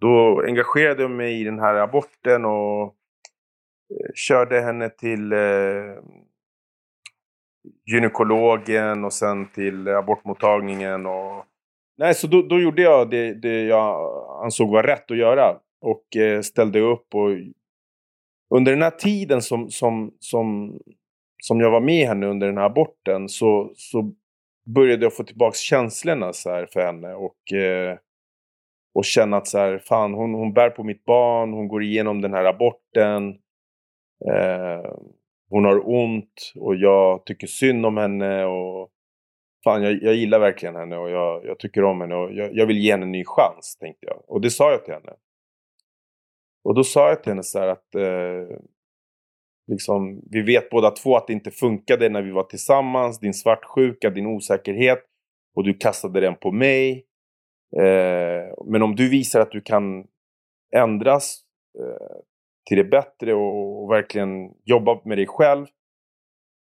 Speaker 2: då engagerade jag mig i den här aborten och eh, körde henne till eh, gynekologen och sen till abortmottagningen. Och... Nej, så då, då gjorde jag det, det jag ansåg var rätt att göra. Och eh, ställde upp. och Under den här tiden som, som, som, som jag var med henne under den här aborten så, så började jag få tillbaka känslorna så här för henne. Och, eh, och känna att så här, fan, hon, hon bär på mitt barn, hon går igenom den här aborten. Eh, hon har ont och jag tycker synd om henne. och Fan, jag, jag gillar verkligen henne och jag, jag tycker om henne och jag, jag, vill ge henne en ny chans, tänkte jag. Och det sa jag till henne. Och då sa jag till henne så här att eh, liksom, vi vet båda två att det inte funkade när vi var tillsammans. Din svartsjuka, din osäkerhet. Och du kastade den på mig. Eh, men om du visar att du kan ändras eh, till det bättre och, och, verkligen jobba med dig själv.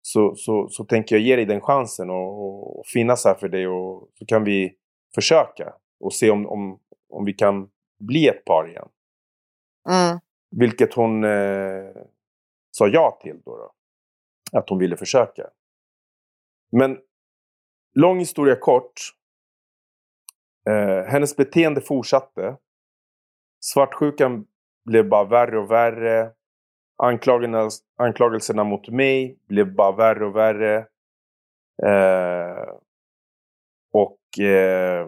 Speaker 2: Så, så, så tänker jag ge dig den chansen och, och finnas här för dig och så kan vi försöka och se om, om, om vi kan bli ett par igen. Mm. Vilket hon eh, sa ja till då, då. Att hon ville försöka. Men lång historia kort. Eh, hennes beteende fortsatte. Svartsjukan blev bara värre och värre. Anklagelserna, mot mig blev bara värre och värre. Eh, och eh,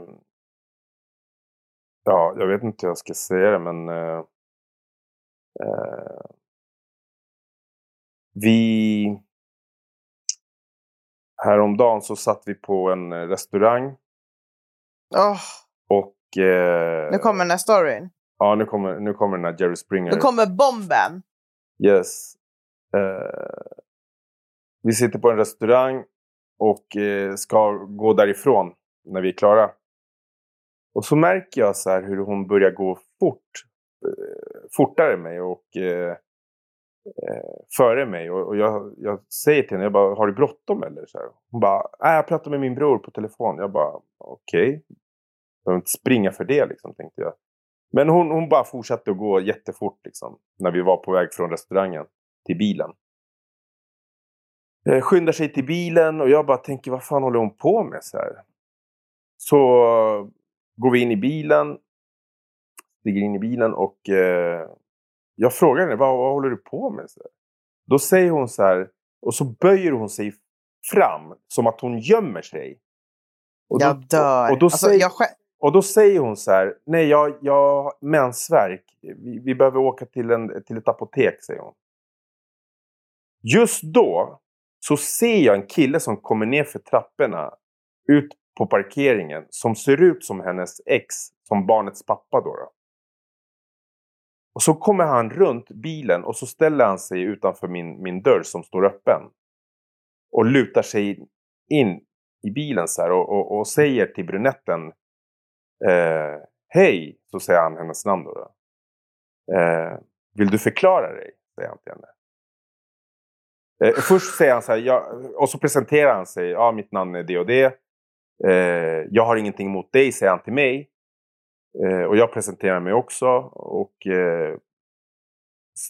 Speaker 2: ja, jag vet inte hur jag ska säga det men eh, eh vi... Häromdagen så satt vi på en eh, restaurang.
Speaker 1: Oh.
Speaker 2: Och... Eh,
Speaker 1: nu kommer den här storyn.
Speaker 2: Ja, nu kommer, nu kommer den här Jerry Springer.
Speaker 1: Nu kommer bomben.
Speaker 2: Yes. Eh, vi sitter på en restaurang och eh, ska gå därifrån när vi är klara. Och så märker jag så här hur hon börjar gå fort. Eh, fortare än mig och eh, eh, före mig. Och, och jag, jag, säger till henne, jag bara, har du bråttom eller? Så här. Hon bara, nej jag pratar med min bror på telefon. Jag bara, okej. Okay. Jag behöver inte springa för det liksom, tänkte jag. Men hon, hon bara fortsatte att gå jättefort liksom. När vi var på väg från restaurangen till bilen. Eh, skyndar sig till bilen och jag bara tänker, vad fan håller hon på med? Så, här? så går vi in i bilen. Stiger in i bilen och eh, jag frågar henne, vad, vad håller du på med? Så Då säger hon så här, och så böjer hon sig fram som att hon gömmer sig.
Speaker 1: Och då, jag dör.
Speaker 2: Och då, alltså, säger, jag och då säger hon så här, nej jag, jag har mensvärk. Vi, vi behöver åka till, en, till ett apotek, säger hon. Just då så ser jag en kille som kommer ner för trapporna ut på parkeringen som ser ut som hennes ex, som barnets pappa då. då. Och så kommer han runt bilen och så ställer han sig utanför min, min dörr som står öppen. Och lutar sig in i bilen så här och, och, och säger till brunetten eh, Hej, så säger han hennes namn då. då. Eh, vill du förklara dig? Säger han till henne. Eh, först säger han så här, ja, och så presenterar han sig. Ja, mitt namn är det och det. Eh, jag har ingenting emot dig, säger han till mig. Eh, och jag presenterar mig också. Och eh,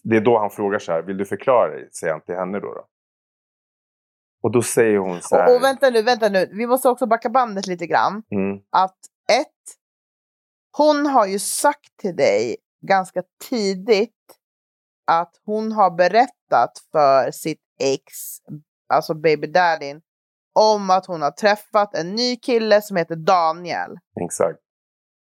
Speaker 2: det är då han frågar så här, vill du förklara dig? Säger han till henne då. då. Och då säger hon så här.
Speaker 1: Och, och, vänta nu, vänta nu. Vi måste också backa bandet lite grann. Mm. Att hon har ju sagt till dig ganska tidigt att hon har berättat för sitt ex, alltså baby daddyn, om att hon har träffat en ny kille som heter Daniel.
Speaker 2: Exakt.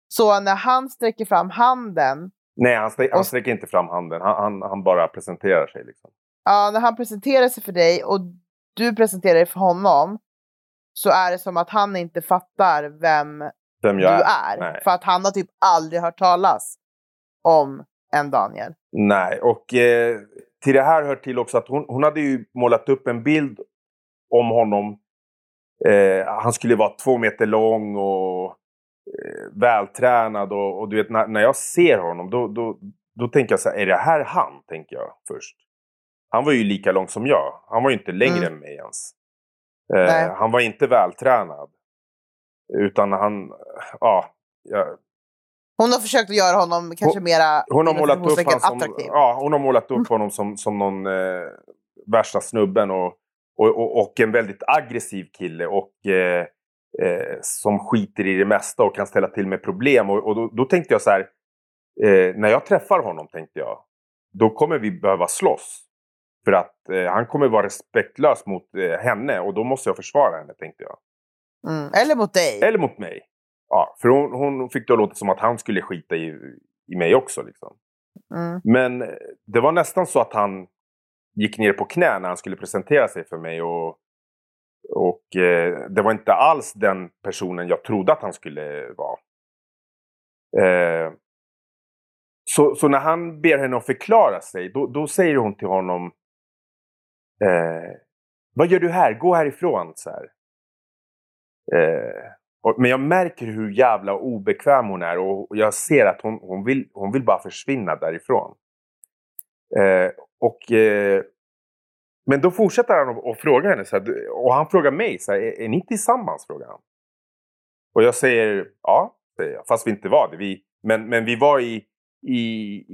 Speaker 1: Så när han sträcker fram handen,
Speaker 2: Nej, han, strä, han sträcker inte fram handen. Han, han, han bara presenterar sig. Liksom.
Speaker 1: ja, när han presenterar sig för dig och du presenterar dig för honom, så är det som att han inte fattar vem
Speaker 2: Vem
Speaker 1: du
Speaker 2: jag
Speaker 1: är.
Speaker 2: Nej.
Speaker 1: För att han har typ aldrig hört talas om en Daniel.
Speaker 2: Nej, och eh, till det här hör till också att hon, hon hade ju målat upp en bild om honom. Eh, han skulle vara två meter lång och eh, vältränad. Och, och du vet, när, när jag ser honom då, då, då tänker jag så här, är det här han? Tänker jag först. Han var ju lika lång som jag. Han var ju inte längre
Speaker 1: Mm.
Speaker 2: än mig ens. Eh, han var inte vältränad. Utan han, ja, jag,
Speaker 1: Hon har försökt göra honom kanske mera
Speaker 2: hon har målat upp honom som,
Speaker 1: attraktiv.
Speaker 2: ja, hon har målat upp honom som, som någon eh, värsta snubben och, och, och, och en väldigt aggressiv kille och eh, eh, som skiter i det mesta och kan ställa till med problem. Och, och då, då tänkte jag så här, eh, när jag träffar honom tänkte jag, då kommer vi behöva slåss. För att eh, han kommer vara respektlös mot eh, henne och då måste jag försvara henne tänkte jag.
Speaker 1: Mm. Eller mot dig.
Speaker 2: Eller mot mig. Ja, för hon, hon fick det att låta som att han skulle skita i, i mig också. Liksom.
Speaker 1: Mm.
Speaker 2: Men eh, det var nästan så att han gick ner på knä när han skulle presentera sig för mig. Och, och eh, det var inte alls den personen jag trodde att han skulle vara. Eh, så, så när han ber henne att förklara sig, då, då säger hon till honom eh, Vad gör du här? Gå härifrån! Så här. Eh, och, men jag märker hur jävla obekväm hon är och jag ser att hon, hon, vill, hon vill bara försvinna därifrån. Eh, och, eh, men då fortsätter han att- att fråga henne. Så här, och han frågar mig, så här, är, är ni tillsammans? Frågar han. Och jag säger ja, säger jag, fast vi inte var det. Vi, men, men vi var i, i,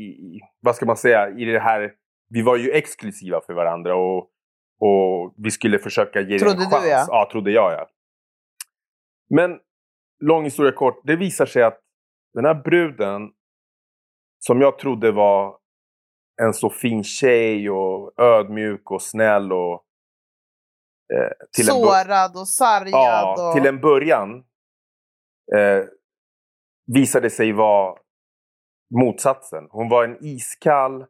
Speaker 2: i, vad ska man säga, i det här, vi var ju exklusiva för varandra och, och vi skulle försöka ge
Speaker 1: Trodde
Speaker 2: en
Speaker 1: du,
Speaker 2: chans.
Speaker 1: ja.
Speaker 2: ja, trodde jag ja. Men lång historia kort, det visar sig att den här bruden som jag trodde var en så fin tjej och ödmjuk och snäll och eh, till
Speaker 1: Sårad och sargad.
Speaker 2: Ja,
Speaker 1: och...
Speaker 2: till en början eh, visade sig vara motsatsen. Hon var en iskall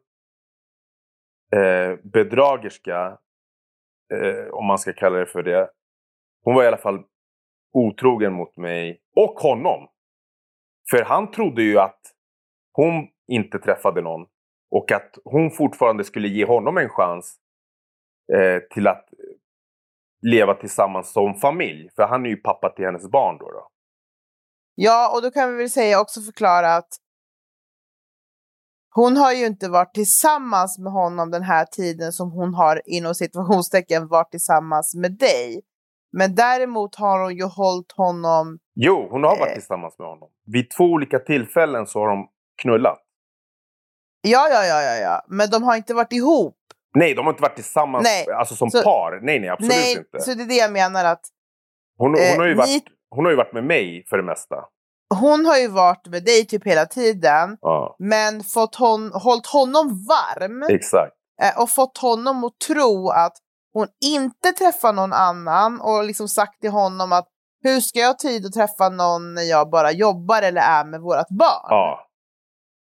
Speaker 2: eh, bedragerska, eh, om man ska kalla det för det. Hon var i alla fall otrogen mot mig och honom. För han trodde ju att hon inte träffade någon och att hon fortfarande skulle ge honom en chans eh, till att leva tillsammans som familj. För han är ju pappa till hennes barn då. då.
Speaker 1: Ja, och då kan vi väl säga också förklara att hon har ju inte varit tillsammans med honom den här tiden som hon har inom situationstecken varit tillsammans med dig. Men däremot har hon ju hållit honom...
Speaker 2: Jo, hon har varit
Speaker 1: Eh.
Speaker 2: tillsammans med honom. Vid två olika tillfällen så har de knullat.
Speaker 1: Ja, ja, ja, ja, ja. Men de har inte varit ihop.
Speaker 2: Nej, de har inte varit tillsammans
Speaker 1: Nej,
Speaker 2: alltså som
Speaker 1: så-
Speaker 2: par. Nej, nej, absolut
Speaker 1: Nej,
Speaker 2: inte.
Speaker 1: så det är det jag menar att
Speaker 2: Hon, hon,
Speaker 1: eh,
Speaker 2: har ju
Speaker 1: ni-
Speaker 2: varit, hon har ju varit med mig för det mesta.
Speaker 1: hon har ju varit med dig typ hela tiden.
Speaker 2: Ja,
Speaker 1: Men fått hon, hållit honom varm.
Speaker 2: exakt.
Speaker 1: eh, och fått honom att tro att hon inte träffar någon annan och liksom sagt till honom att hur ska jag ha tid att träffa någon när jag bara jobbar eller är med vårt barn?
Speaker 2: Ja,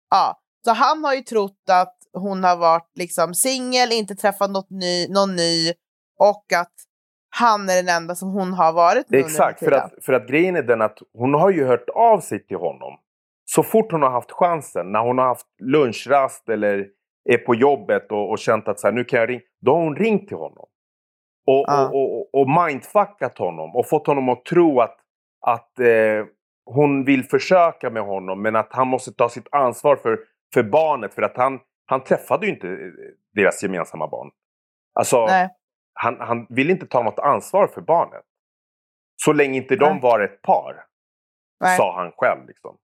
Speaker 1: Ja, Så han har ju trott att hon har varit liksom singel, inte träffat något ny, någon ny och att han är den enda som hon har varit med
Speaker 2: exakt. För att, för att grejen är den att hon har ju hört av sig till honom. Så fort hon har haft chansen, när hon har haft lunchrast eller är på jobbet och, och känt att så här, nu kan jag ringa. Då har hon ringt till honom. Och,
Speaker 1: Ja.
Speaker 2: och, och, och mindfuckat honom och fått honom att tro att, att eh, hon vill försöka med honom men att han måste ta sitt ansvar för, för barnet. För att han, han träffade ju inte eh, deras gemensamma barn. Alltså,
Speaker 1: Nej.
Speaker 2: han, han vill inte ta något ansvar för barnet. Så länge inte de
Speaker 1: Nej.
Speaker 2: var ett par,
Speaker 1: Nej.
Speaker 2: sa han själv. Liksom.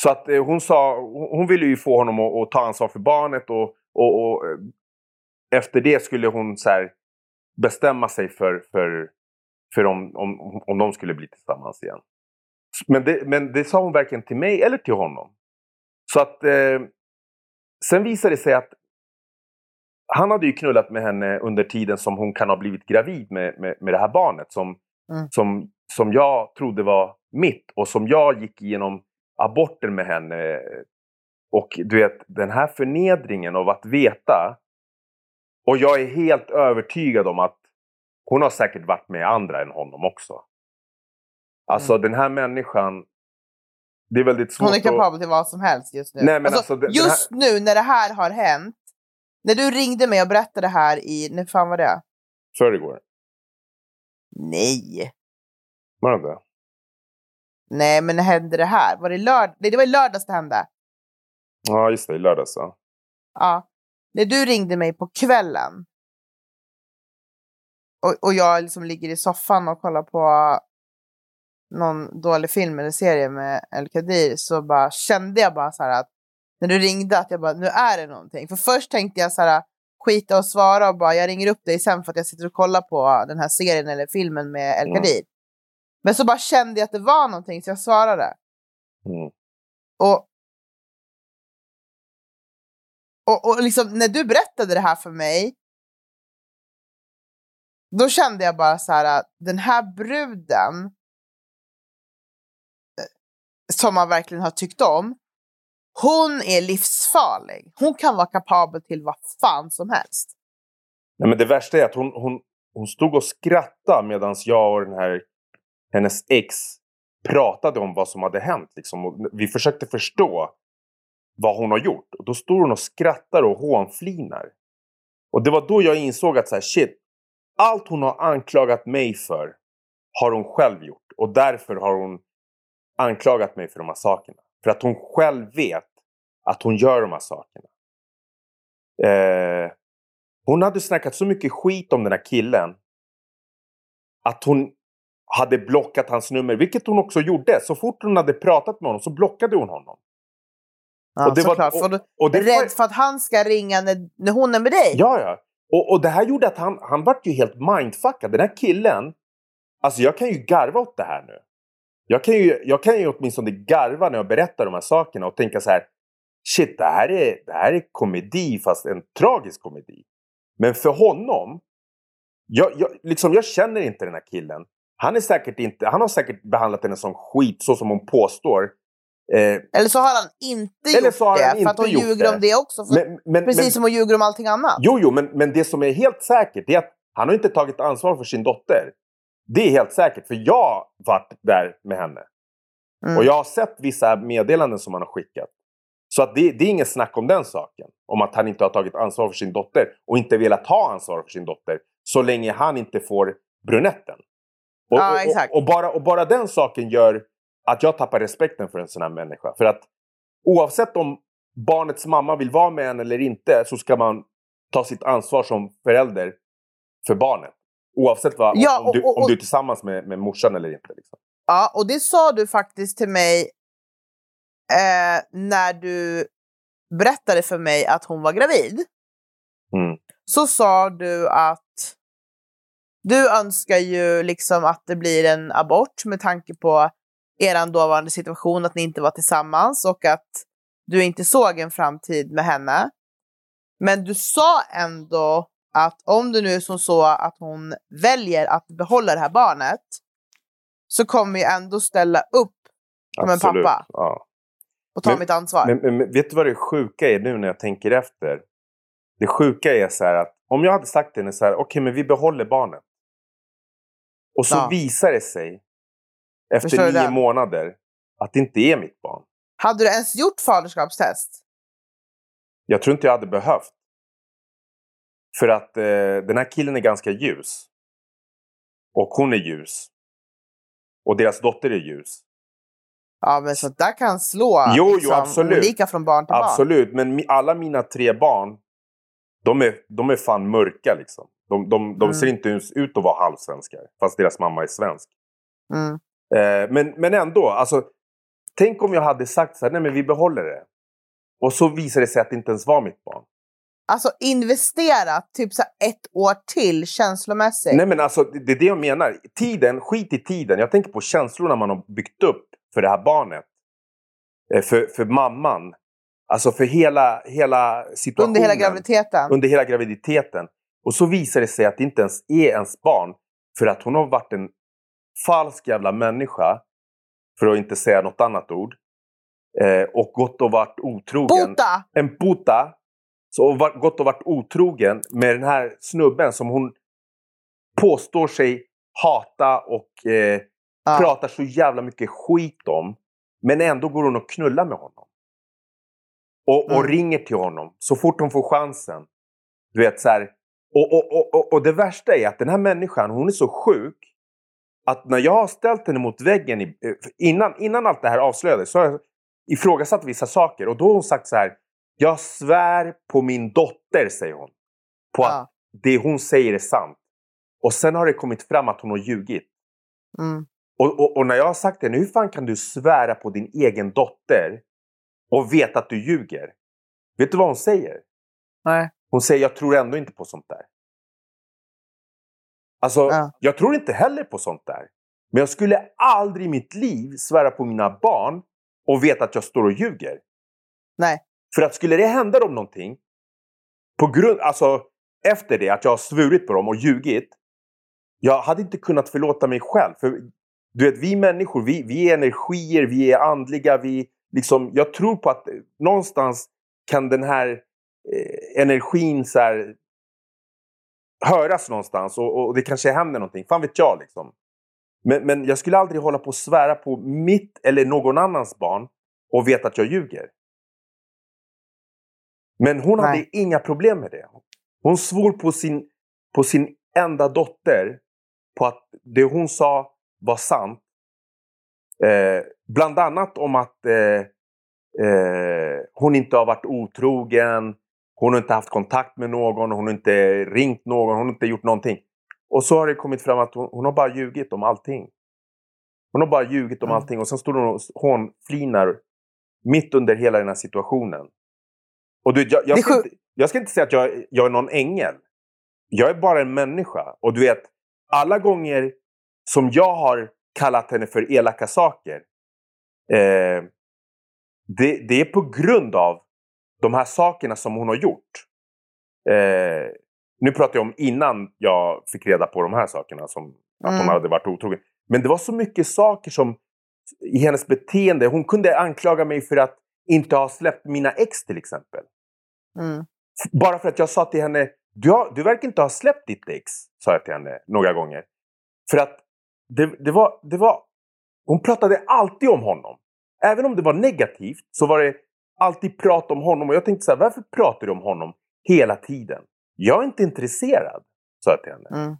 Speaker 2: Så att eh, hon sa, hon hon ville ju få honom att, att ta ansvar för barnet och, och, och eh, efter det skulle hon så här, bestämma sig för, för, för om, om, om de skulle bli tillsammans igen. Men det, men det sa hon varken till mig eller till honom. Så att eh, sen visade det sig att han hade ju knullat med henne under tiden som hon kan ha blivit gravid med, med, med det här barnet. Som,
Speaker 1: Mm.
Speaker 2: som, som jag trodde var mitt och som jag gick igenom aborten med henne. Och du vet, den här förnedringen av att veta. Och jag är helt övertygad om att hon har säkert varit med andra än honom också. Alltså
Speaker 1: Mm.
Speaker 2: den här människan. Det är väldigt svårt
Speaker 1: Hon är
Speaker 2: att...
Speaker 1: kapabel till vad som helst just nu.
Speaker 2: Nej, men alltså, den
Speaker 1: just nu när det här har hänt. När du ringde mig och berättade det här i, när fan var det?
Speaker 2: Förrgår.
Speaker 1: Nej.
Speaker 2: Var det inte?
Speaker 1: Nej, men när hände det här? Var det lörd? Nej, det var i lördags det hände.
Speaker 2: Ja, just det. I lördags. Ja.
Speaker 1: Ja. När du ringde mig på kvällen. Och, och jag liksom ligger i soffan och kollar på någon dålig film eller serie med El Kadir så bara kände jag bara så här att när du ringde att jag bara nu är det någonting. För först tänkte jag så här skita och svara och bara jag ringer upp dig sen för att jag sitter och kollar på den här serien eller filmen med El
Speaker 2: Mm.
Speaker 1: Kadir. Men så bara kände jag att det var någonting så jag svarade.
Speaker 2: Mm.
Speaker 1: Och, och, och liksom när du berättade det här för mig. Då kände jag bara så här att den här bruden. Eh, som man verkligen har tyckt om. Hon är livsfarlig. Hon kan vara kapabel till vad fan som helst.
Speaker 2: Nej, men det värsta är att hon, hon, hon stod och skrattade medan jag och den här, hennes ex pratade om vad som hade hänt. Liksom. Och vi försökte förstå vad hon har gjort. Och då står hon och skrattar och hånflinar. Och det var då jag insåg att så här, shit, allt hon har anklagat mig för har hon själv gjort. Och därför har hon anklagat mig för de här sakerna. För att hon själv vet att hon gör de här sakerna. Eh, hon hade snackat så mycket skit om den här killen. Att hon hade blockat hans nummer, vilket hon också gjorde. Så fort hon hade pratat med honom så blockade hon honom.
Speaker 1: Ja,
Speaker 2: Och det var-
Speaker 1: såklart. För du
Speaker 2: Och det
Speaker 1: är
Speaker 2: var-
Speaker 1: rädd för att han ska ringa när, när hon är med dig.
Speaker 2: Ja, ja. Och, och det här gjorde att han, han vart ju helt mindfuckad. Den här killen. Alltså jag kan ju garva åt det här nu. Jag kan ju, jag kan ju åtminstone garva när jag berättar de här sakerna och tänka så här. Shit, det här är, det här är komedi fast en tragisk komedi. Men för honom. Jag, jag, liksom, jag känner inte den här killen. Han, är säkert inte, han har säkert behandlat henne som skit så som hon påstår. Eh,
Speaker 1: Eller så har han inte gjort
Speaker 2: så
Speaker 1: det.
Speaker 2: han
Speaker 1: för
Speaker 2: inte
Speaker 1: att hon ljuger
Speaker 2: det.
Speaker 1: om det också.
Speaker 2: Men, men,
Speaker 1: precis
Speaker 2: men,
Speaker 1: som hon ljuger om allting annat.
Speaker 2: Jo, jo, men, men det som är helt säkert är att han har inte tagit ansvar för sin dotter. Det är helt säkert, för jag varit där med henne.
Speaker 1: Mm.
Speaker 2: Och jag har sett vissa meddelanden som han har skickat. Så att det, det är inget snack om den saken. Om att han inte har tagit ansvar för sin dotter. Och inte velat ta ansvar för sin dotter. Så länge han inte får brunetten. Och,
Speaker 1: Ja,
Speaker 2: och, och, bara, och bara den saken gör att jag tappar respekten för en sån här människa. För att oavsett om barnets mamma vill vara med en eller inte så ska man ta sitt ansvar som förälder för barnet. Oavsett vad,
Speaker 1: Ja,
Speaker 2: om,
Speaker 1: och-
Speaker 2: du,
Speaker 1: och-
Speaker 2: om
Speaker 1: och-
Speaker 2: du är tillsammans med, med morsan eller inte. Liksom.
Speaker 1: Ja, och det sa du faktiskt till mig eh, när du berättade för mig att hon var gravid.
Speaker 2: Mm.
Speaker 1: Så sa du att du önskar ju liksom att det blir en abort med tanke på er dåvarande situation, att ni inte var tillsammans och att du inte såg en framtid med henne. Men du sa ändå att om det nu är som så att hon väljer att behålla det här barnet så kommer jag ändå ställa upp som en pappa
Speaker 2: Ja.
Speaker 1: och ta
Speaker 2: Men-
Speaker 1: mitt ansvar.
Speaker 2: Men, men, men vet du vad det sjuka är nu när jag tänker efter? Det sjuka är så här att om jag hade sagt till henne så här, okej men vi behåller barnet. Och så
Speaker 1: Ja.
Speaker 2: visar det sig efter nio
Speaker 1: det?
Speaker 2: månader att det inte är mitt barn.
Speaker 1: Hade du ens gjort faderskapstest?
Speaker 2: Jag tror inte jag hade behövt. För att eh, den här killen är ganska ljus. Och hon är ljus. Och deras dotter är ljus.
Speaker 1: Ja, men så där kan slå
Speaker 2: Jo, jo,
Speaker 1: liksom,
Speaker 2: absolut.
Speaker 1: olika från barn till barn.
Speaker 2: Absolut, men alla mina tre barn, de är, de är fan mörka liksom. De, de, de
Speaker 1: Mm.
Speaker 2: ser inte ens ut att vara halvsvenskar, fast deras mamma är svensk.
Speaker 1: Mm.
Speaker 2: Eh, men, men ändå, alltså, tänk om jag hade sagt så här, nej men vi behåller det. Och så visar det sig att det inte ens var mitt barn.
Speaker 1: Alltså investera typ så ett år till känslomässigt.
Speaker 2: Nej men alltså, det, det är det jag menar. Tiden, skit i tiden. Jag tänker på känslorna man har byggt upp för det här barnet. Eh, för, för mamman. Alltså för hela, hela situationen.
Speaker 1: Under hela graviditeten?
Speaker 2: Under hela graviditeten. Och så visar det sig att det inte ens är ens barn. För att hon har varit en falsk jävla människa. För att inte säga något annat ord. Eh, och gått och varit otrogen.
Speaker 1: Puta!
Speaker 2: En puta. Så, var, gått och varit otrogen med den här snubben som hon påstår sig hata och eh,
Speaker 1: Ja.
Speaker 2: pratar så jävla mycket skit om. Men ändå går hon och knullar med honom. Och, och
Speaker 1: Mm.
Speaker 2: ringer till honom så fort hon får chansen. Du vet så här. Och, och, och, och, och det värsta är att den här människan, hon är så sjuk. Att när jag har ställt henne mot väggen, i, eh, innan, innan allt det här avslöjades, så har jag ifrågasatt vissa saker. Och då har hon sagt så här. Jag svär på min dotter, säger hon. På att
Speaker 1: Ja.
Speaker 2: det hon säger är sant. Och sen har det kommit fram att hon har ljugit.
Speaker 1: Mm.
Speaker 2: Och, och, och när jag har sagt det, hur fan kan du svära på din egen dotter och veta att du ljuger? Vet du vad hon säger?
Speaker 1: Nej.
Speaker 2: Hon säger, jag tror ändå inte på sånt där. Alltså,
Speaker 1: Ja.
Speaker 2: jag tror inte heller på sånt där. Men jag skulle aldrig i mitt liv svära på mina barn och veta att jag står och ljuger.
Speaker 1: Nej.
Speaker 2: För att skulle det hända dem någonting, på grund, alltså efter det att jag har svurit på dem och ljugit. Jag hade inte kunnat förlåta mig själv. För du vet, vi människor, vi, vi är energier, vi är andliga. Vi, liksom, jag tror på att någonstans kan den här eh, energin så här, höras någonstans och, och det kanske händer någonting. Fan vet jag liksom. Men, men jag skulle aldrig hålla på och svära på mitt eller någon annans barn och veta att jag ljuger. Men hon hade
Speaker 1: Nej.
Speaker 2: inga problem med det. Hon svor på sin, på sin enda dotter på att det hon sa var sant. Eh, bland annat om att eh, eh, hon inte har varit otrogen. Hon har inte haft kontakt med någon. Hon har inte ringt någon. Hon har inte gjort någonting. Och så har det kommit fram att hon, hon har bara ljugit om allting. Hon har bara ljugit om
Speaker 1: Mm.
Speaker 2: allting. Och sen står hon och hånflinar mitt under hela den här situationen. Och du, jag, jag, ska inte, jag ska inte säga att jag, jag är någon ängel. Jag är bara en människa. Och du vet, alla gånger som jag har kallat henne för elaka saker. Eh, det, det är på grund av de här sakerna som hon har gjort. Eh, nu pratar jag om innan jag fick reda på de här sakerna. Som att hon
Speaker 1: Mm.
Speaker 2: hade varit otrogen. Men det var så mycket saker som i hennes beteende. Hon kunde anklaga mig för att inte ha släppt mina ex till exempel.
Speaker 1: Mm.
Speaker 2: Bara för att jag sa till henne, du, har, du verkar inte ha släppt ditt ex. Sa jag till henne några gånger. För att det, det, var, det var... Hon pratade alltid om honom. Även om det var negativt så var det alltid prat om honom. Och jag tänkte så här, varför pratar du om honom hela tiden? Jag är inte intresserad, sa jag till henne.
Speaker 1: Mm.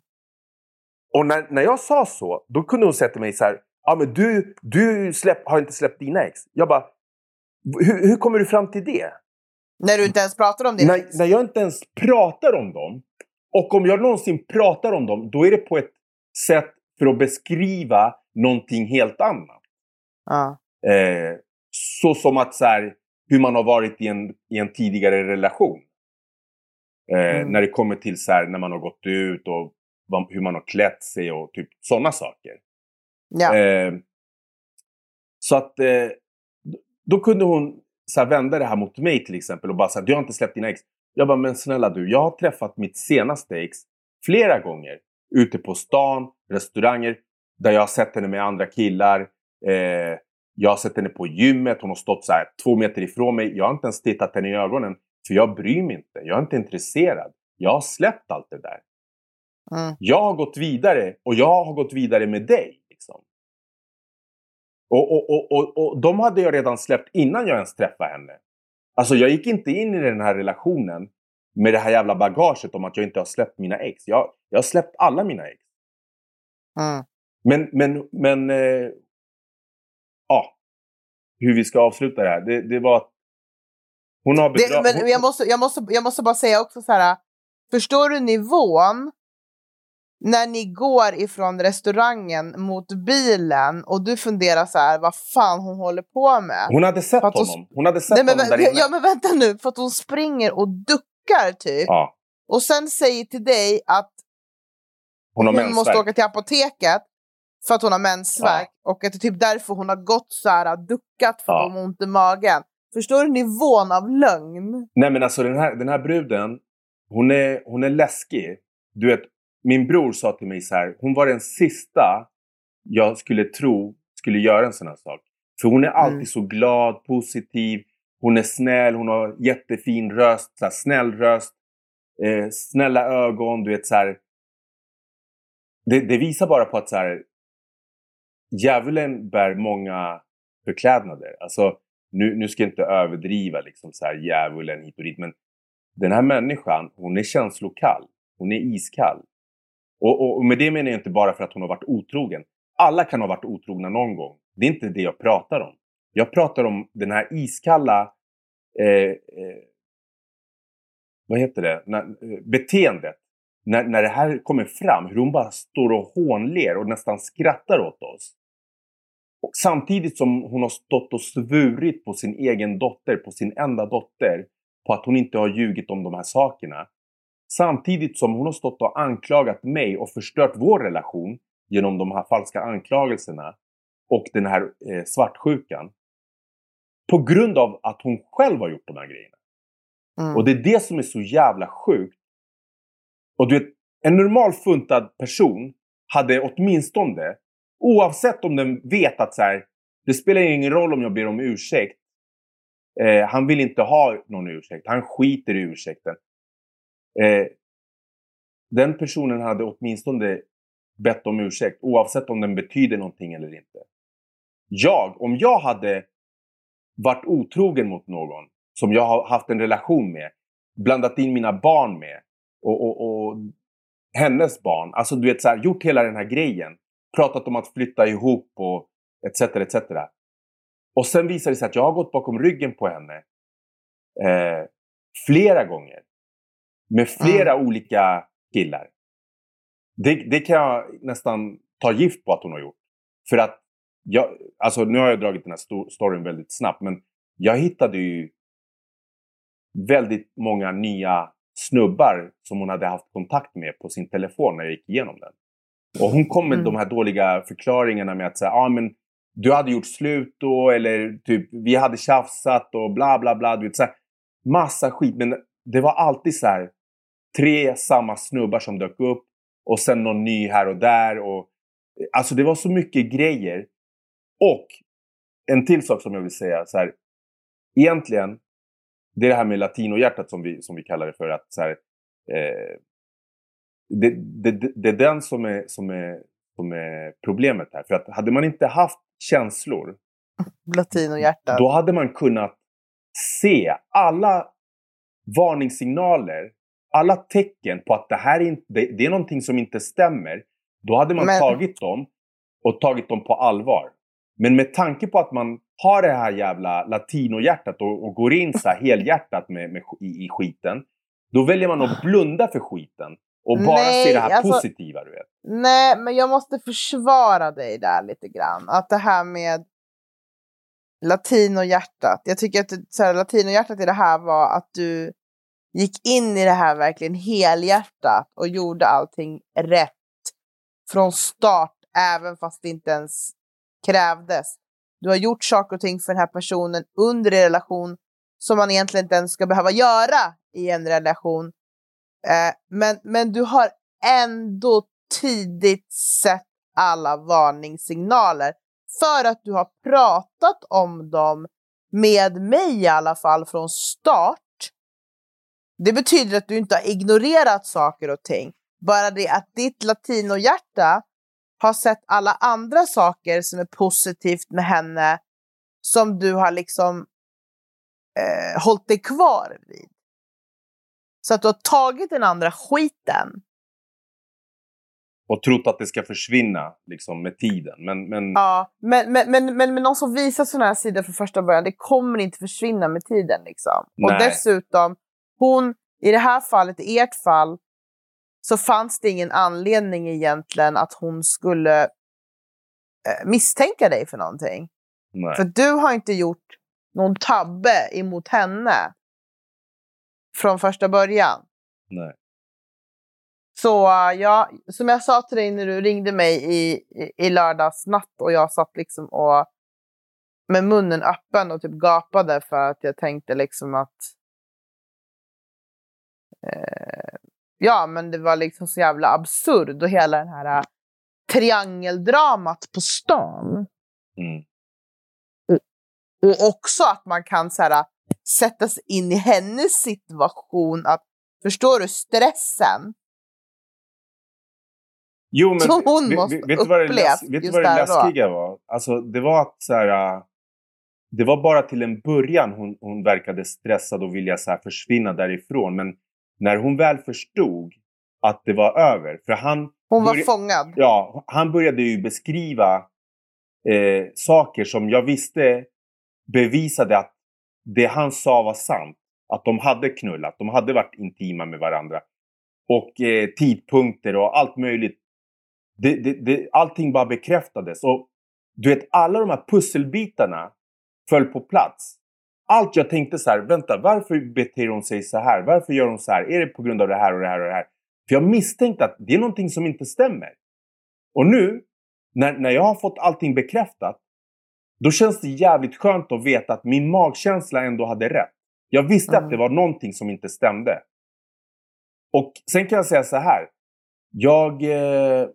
Speaker 2: Och när, när jag sa så, då kunde hon säga till mig så här, ja men du, du släpp, har inte släppt dina ex. Jag bara, hur, hur kommer du fram till det?
Speaker 1: När du inte ens pratar om det.
Speaker 2: När, när jag inte ens pratar om dem, och om jag någonsin pratar om dem, då är det på ett sätt för att beskriva någonting helt annat.
Speaker 1: Ja.
Speaker 2: Eh, så som att så här, hur man har varit i en, i en tidigare relation. Eh,
Speaker 1: Mm.
Speaker 2: När det kommer till så här, när man har gått ut och vad, hur man har klätt sig och typ sådana saker.
Speaker 1: Ja.
Speaker 2: Eh, så att eh, då kunde hon så här, vända det här mot mig till exempel och bara säga du har inte släppt dina ex. Jag bara, men snälla du, jag har träffat mitt senaste ex flera gånger. Ute på stan, restauranger, där jag har sett henne med andra killar. Eh, jag har sett henne på gymmet, hon har stått så här två meter ifrån mig. Jag har inte ens tittat henne i ögonen. För jag bryr mig inte, jag är inte intresserad. Jag har släppt allt det där.
Speaker 1: Mm.
Speaker 2: Jag har gått vidare och jag har gått vidare med dig. Liksom. Och, och, och, och, och de hade jag redan släppt innan jag ens träffade henne. Alltså jag gick inte in i den här relationen med det här jävla bagaget om att jag inte har släppt mina ex. Jag, jag har släppt alla mina ex.
Speaker 1: Mm.
Speaker 2: Men, men, men... Eh, ja. Hur vi ska avsluta det här. Det, det var hon har
Speaker 1: Det,
Speaker 2: bedra-
Speaker 1: men jag måste, jag, måste, jag måste bara säga också så här. Förstår du nivån? När ni går ifrån restaurangen mot bilen och du funderar så här, vad fan hon håller på med.
Speaker 2: Hon hade sett
Speaker 1: hon-
Speaker 2: honom. Hon hade sett
Speaker 1: Nej, men,
Speaker 2: honom där inne. [LAUGHS]
Speaker 1: ja men vänta nu, för att hon springer och duckar typ.
Speaker 2: Ja,
Speaker 1: Och sen säger till dig att
Speaker 2: hon
Speaker 1: hon måste åka till apoteket för att hon har mensvärk. Och att det är typ därför hon har gått så här duckat för att
Speaker 2: Ja.
Speaker 1: hon har ont i magen. Förstår du nivån av lögn?
Speaker 2: Nej men alltså den här, den här bruden, hon är, hon är läskig. Du vet, min bror sa till mig så här, hon var den sista jag skulle tro skulle göra en sån här sak. För hon är alltid mm. så glad, positiv, hon är snäll, hon har jättefin röst, så här, snäll röst, eh, snälla ögon, du vet så här, det, det, visar bara på att så här, djävulen bär många förklädnader. Alltså, nu, nu ska jag inte överdriva liksom så här djävulen hit och dit, men den här människan, hon är känslokall. Hon är iskall. Och, och, och, med det menar jag inte bara för att hon har varit otrogen. Alla kan ha varit otrogna någon gång. Det är inte det jag pratar om. Jag pratar om den här iskalla eh, eh, vad heter det? När, eh, beteendet. När, när det här kommer fram, hur hon bara står och hånler och nästan skrattar åt oss. Och samtidigt som hon har stått och svurit på sin egen dotter, på sin enda dotter, på att hon inte har ljugit om de här sakerna. Samtidigt som hon har stått och anklagat mig och förstört vår relation genom de här falska anklagelserna och den här eh, svartsjukan. På grund av att hon själv har gjort de här grejerna. Mm. Och det är det som är så jävla sjukt. Och du vet, en normal funtad person hade åtminstone, oavsett om den vet att så här, det spelar ingen roll om jag ber om ursäkt. Eh, han vill inte ha någon ursäkt. Han skiter i ursäkten. Eh, den personen hade åtminstone bett om ursäkt oavsett om den betyder någonting eller inte. Jag, om jag hade varit otrogen mot någon som jag har haft en relation med, blandat in mina barn med och, och, och hennes barn, alltså du vet så här, gjort hela den här grejen, pratat om att flytta ihop och etc. etc. Och sen visar det sig att jag har gått bakom ryggen på henne eh, flera gånger. Med flera mm. olika killar. Det, det kan jag nästan ta gift på att hon har gjort. För att, jag, alltså nu har jag dragit den här storyn väldigt snabbt, men jag hittade ju väldigt många nya snubbar som hon hade haft kontakt med på sin telefon när jag gick igenom den. Och hon kom med mm. de här dåliga förklaringarna med att säga, ah, men du hade gjort slut då eller typ vi hade tjafsat och bla bla bla. Du vet, så här, massa skit. Men det var alltid så här tre samma snubbar som dök upp och sen någon ny här och där. Och, alltså det var så mycket grejer. Och en till sak som jag vill säga. Så här, egentligen, det är det här med latinohjärtat som vi, som vi kallar det för. att så här, eh, det, det, det, är den som är, som, är, som är problemet här. För att hade man inte haft känslor. [LAUGHS]
Speaker 1: Latinohjärtat.
Speaker 2: Då hade man kunnat se alla varningssignaler alla tecken på att det här är, det, det är någonting som inte stämmer, då hade man Men... tagit dem och tagit dem på allvar. Men med tanke på att man har det här jävla latinohjärtat och, och går in så här [LAUGHS] helhjärtat med, med, i, i skiten, då väljer man att blunda för skiten och bara nej, se det här alltså, positiva. Du vet.
Speaker 1: Nej, men jag måste försvara dig där lite grann. Att det här med latinohjärtat. Jag tycker att så här, latinohjärtat i det här var att du gick in i det här verkligen helhjärtat och gjorde allting rätt från start, även fast det inte ens krävdes. Du har gjort saker och ting för den här personen under en relation som man egentligen inte ens ska behöva göra i en relation. Eh, men, men du har ändå tidigt sett alla varningssignaler för att du har pratat om dem med mig i alla fall från start det betyder att du inte har ignorerat saker och ting. Bara det att ditt latinohjärta har sett alla andra saker som är positivt med henne som du har liksom eh, hållit dig kvar vid. Så att du har tagit den andra skiten.
Speaker 2: Och trott att det ska försvinna liksom, med tiden. Men, men...
Speaker 1: Ja, men, men, men, men, men någon som visar sådana här sidor från första början, det kommer inte försvinna med tiden. Liksom. Och dessutom, hon, i det här fallet, i ert fall, så fanns det ingen anledning egentligen att hon skulle eh, misstänka dig för någonting. Nej. För du har inte gjort någon tabbe emot henne från första början.
Speaker 2: Nej.
Speaker 1: Så ja, som jag sa till dig när du ringde mig i, i, i lördags natt och jag satt liksom och med munnen öppen och typ gapade för att jag tänkte liksom att eh, ja, men det var liksom så jävla absurd och hela den här uh, triangeldramat på stan.
Speaker 2: Mm.
Speaker 1: Och, och också att man kan så här, sätta sig in i hennes situation. Att, förstår du stressen?
Speaker 2: Jo, men
Speaker 1: Som hon måste
Speaker 2: vet, vet
Speaker 1: upplevt
Speaker 2: läs, vet du vad det
Speaker 1: och då.
Speaker 2: läskiga var? Alltså, det var att så här, Det var bara till en början hon, hon verkade stressad och vilja så här, försvinna därifrån. Men när hon väl förstod att det var över. För han,
Speaker 1: Hon var fångad.
Speaker 2: ja, han började ju beskriva eh, saker som jag visste bevisade att det han sa var sant. Att de hade knullat, de hade varit intima med varandra. Och eh, tidpunkter och allt möjligt. Det, det, det, allting bara bekräftades. Och du vet, alla de här pusselbitarna föll på plats. Allt jag tänkte så här, vänta, varför beter hon sig så här? Varför gör hon så här? Är det på grund av det här och det här och det här? För jag misstänkte att det är någonting som inte stämmer. Och nu, när, när jag har fått allting bekräftat, då känns det jävligt skönt att veta att min magkänsla ändå hade rätt. Jag visste
Speaker 1: Mm.
Speaker 2: att det var någonting som inte stämde. Och sen kan jag säga så här. Jag, eh,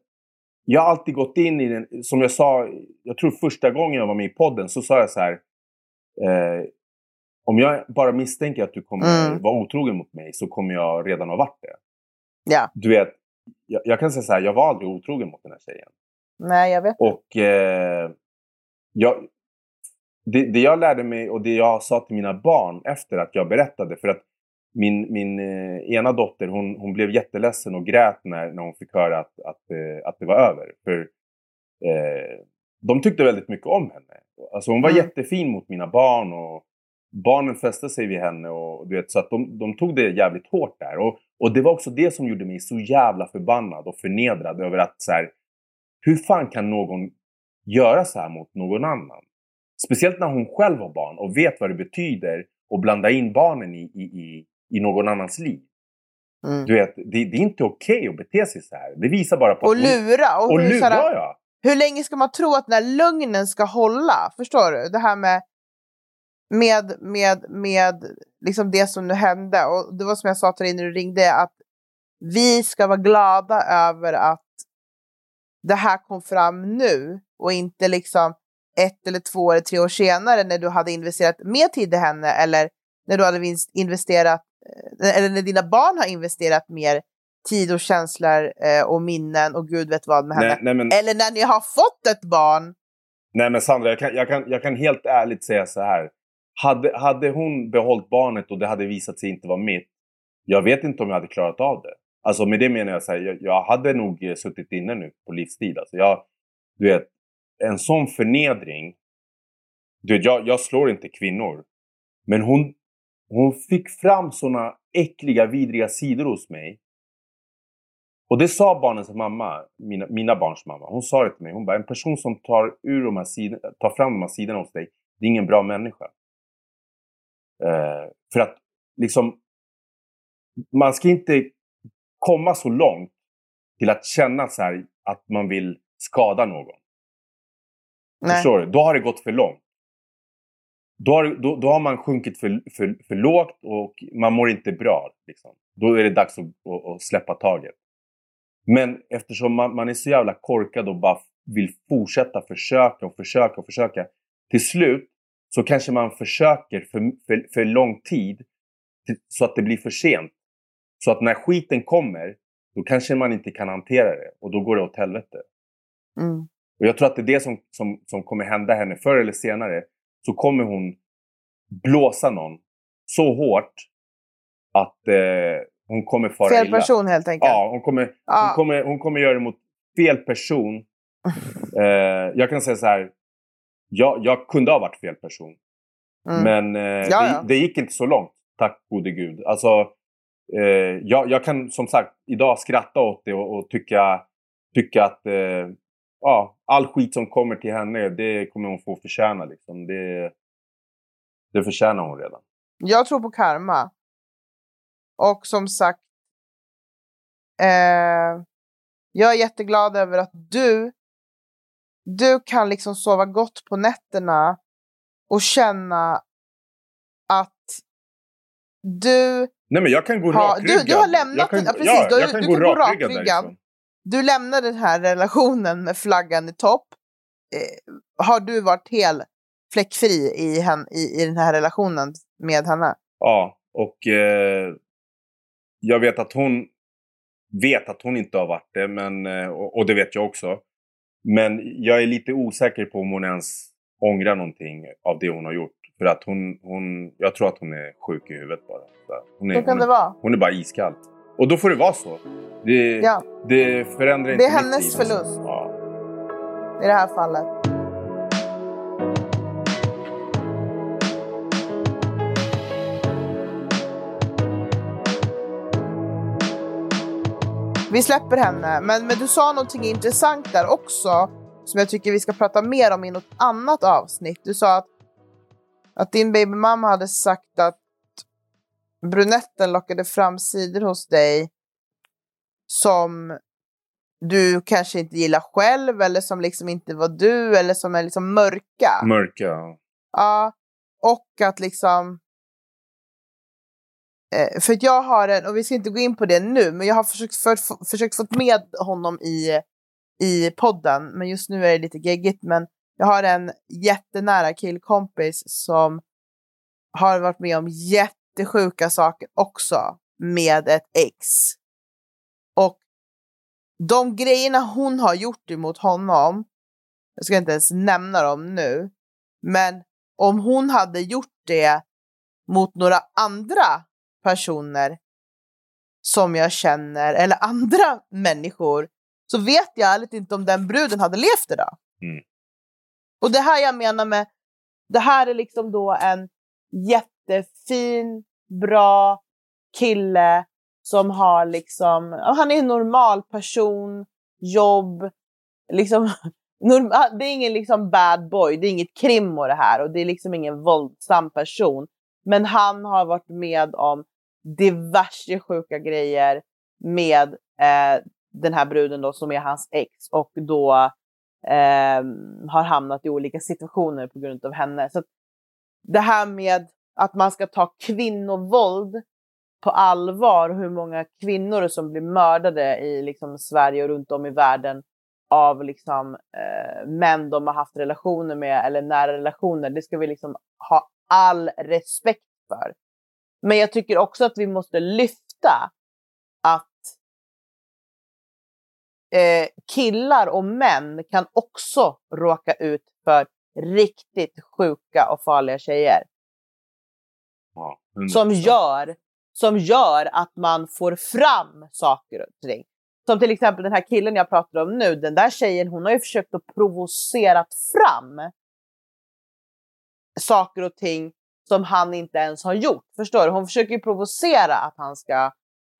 Speaker 2: jag har alltid gått in i den, som jag sa, jag tror första gången jag var med i podden så sa jag så här. Eh, om jag bara misstänker att du kommer
Speaker 1: Mm.
Speaker 2: vara otrogen mot mig så kommer jag redan ha varit det.
Speaker 1: Ja.
Speaker 2: Du vet, jag, jag kan säga så här, jag var aldrig otrogen mot den här tjejen.
Speaker 1: Nej, jag vet.
Speaker 2: Och eh, jag, det, det jag lärde mig och det jag sa till mina barn efter att jag berättade. För att min, min eh, ena dotter hon, hon blev jätteledsen och grät när, när hon fick höra att, att, eh, att det var över. För eh, de tyckte väldigt mycket om henne. Alltså hon var
Speaker 1: Mm.
Speaker 2: jättefin mot mina barn och barnen fäste sig vid henne. Och, du vet, så att de, de tog det jävligt hårt där. Och, och det var också det som gjorde mig så jävla förbannad och förnedrad över att så här, hur fan kan någon göra så här mot någon annan? Speciellt när hon själv har barn och vet vad det betyder att blanda in barnen i, i, i, i någon annans liv.
Speaker 1: Mm.
Speaker 2: Du vet, det, det är inte okej att bete sig så här. Det visar bara på
Speaker 1: Och lura. Och,
Speaker 2: Och
Speaker 1: hur,
Speaker 2: lura,
Speaker 1: såhär,
Speaker 2: ja.
Speaker 1: hur länge ska man tro att den här lögnen ska hålla? Förstår du? Det här med, med, med, med liksom det som nu hände. Och det var som jag sa till dig när du ringde, att vi ska vara glada över att det här kom fram nu och inte liksom ett eller två eller tre år senare när du hade investerat mer tid i henne eller när du hade investerat eh, eller när dina barn har investerat mer tid och känslor eh, och minnen och gud vet vad med henne.
Speaker 2: Nej, nej, men,
Speaker 1: Eller när ni har fått ett barn.
Speaker 2: nej men Sandra, jag kan, jag, kan, jag kan helt ärligt säga så här. Hade, hade hon behållit barnet och det hade visat sig inte vara mitt. Jag vet inte om jag hade klarat av det. Alltså med det menar jag så här, jag, jag hade nog eh, suttit inne nu på livstid. Alltså jag, du vet, en sån förnedring. Du vet, jag, jag slår inte kvinnor. Men hon, hon fick fram såna äckliga, vidriga sidor hos mig. Och det sa barnens mamma, mina, mina barns mamma. Hon sa det till mig. Hon bara, en person som tar, ur de här sidorna, tar fram de här sidorna hos dig, det är ingen bra människa. Eh, för att liksom, man ska inte komma så långt till att känna så här att man vill skada någon.
Speaker 1: Nej.
Speaker 2: Förstår du? Då har det gått för långt. Då har, då, då har man sjunkit för, för, för lågt och man mår inte bra. Liksom. Då är det dags att, att, att släppa taget. Men eftersom man, man är så jävla korkad och bara vill fortsätta försöka och försöka och försöka. Till slut så kanske man försöker för, för, för lång tid så att det blir för sent. Så att när skiten kommer, då kanske man inte kan hantera det och då går det åt helvete.
Speaker 1: Mm.
Speaker 2: Och jag tror att det är det som, som, som kommer hända henne. Förr eller senare så kommer hon blåsa någon så hårt att eh, hon kommer fara
Speaker 1: Fel
Speaker 2: illa.
Speaker 1: person helt enkelt.
Speaker 2: Ja, hon kommer, hon,
Speaker 1: Ja.
Speaker 2: kommer, hon kommer göra det mot fel person. [LAUGHS] Eh, jag kan säga så här. Jag, jag kunde ha varit fel person.
Speaker 1: Mm.
Speaker 2: Men eh,
Speaker 1: Ja, ja.
Speaker 2: Det, det gick inte så långt. Tack gode gud. Alltså, eh, jag, jag kan som sagt idag skratta åt det och, och tycka, tycka att eh, ja, all skit som kommer till henne, det kommer hon få förtjäna. Liksom. Det, det förtjänar hon redan.
Speaker 1: Jag tror på karma. Och som sagt, eh, jag är jätteglad över att du, du kan liksom sova gott på nätterna och känna att du...
Speaker 2: Nej men jag kan gå rakryggad.
Speaker 1: du, du har lämnat
Speaker 2: kan,
Speaker 1: den, ja, precis,
Speaker 2: ja,
Speaker 1: du,
Speaker 2: jag kan
Speaker 1: du
Speaker 2: gå
Speaker 1: kan gå
Speaker 2: rakryggad.
Speaker 1: Du lämnar den här relationen med flaggan i topp. Eh, har du varit helt fläckfri i, hen, i, i den här relationen med henne?
Speaker 2: Ja, och eh, jag vet att hon vet att hon inte har varit det, men, eh, och, och det vet jag också. Men jag är lite osäker på om hon ens ångrar någonting av det hon har gjort. För att hon, hon jag tror att hon är sjuk i huvudet bara. Hon är,
Speaker 1: Så kan
Speaker 2: hon,
Speaker 1: det vara.
Speaker 2: hon är bara iskall. Och då får det vara så. Det,
Speaker 1: Ja,
Speaker 2: det förändrar
Speaker 1: Det
Speaker 2: inte
Speaker 1: är
Speaker 2: mitt
Speaker 1: hennes
Speaker 2: liv, alltså.
Speaker 1: förlust.
Speaker 2: Ja.
Speaker 1: i det här fallet. Vi släpper henne, men, men du sa någonting intressant där också som jag tycker vi ska prata mer om i något annat avsnitt. Du sa att, att din babymamma hade sagt att brunetten lockade fram sidor hos dig som du kanske inte gillar själv eller som liksom inte var du eller som är liksom mörka.
Speaker 2: Mörka. ja.
Speaker 1: Och att liksom... Eh, för att jag har en, och vi ska inte gå in på det nu, men jag har försökt, för, för, försökt få med honom i, i podden, men just nu är det lite geggigt. Men jag har en jättenära killkompis som har varit med om jättesjuka saker också med ett ex. Och de grejerna hon har gjort emot honom, jag ska inte ens nämna dem nu, men om hon hade gjort det mot några andra personer som jag känner, eller andra människor, så vet jag ärligt inte om den bruden hade levt idag.
Speaker 2: Mm.
Speaker 1: Och det här jag menar med, det här är liksom då en jättefin, bra kille som har liksom, han är en normal person, jobb, liksom [LAUGHS] normal, det är ingen liksom bad boy, det är inget krim och det här och det är liksom ingen våldsam person. Men han har varit med om diverse sjuka grejer med eh, den här bruden då som är hans ex och då eh, har hamnat i olika situationer på grund av henne. Så det här med att man ska ta kvinnovåld på allvar och hur många kvinnor som blir mördade i liksom, Sverige och runt om i världen av liksom, eh, män de har haft relationer med eller nära relationer. Det ska vi liksom ha all respekt för. Men jag tycker också att vi måste lyfta att eh, killar och män kan också råka ut för riktigt sjuka och farliga tjejer.
Speaker 2: Ja,
Speaker 1: Som
Speaker 2: 100%.
Speaker 1: gör, som gör att man får fram saker och ting. Som till exempel den här killen jag pratar om nu. Den där tjejen hon har ju försökt att provocera fram saker och ting som han inte ens har gjort. Förstår du? Hon försöker ju provocera att han ska,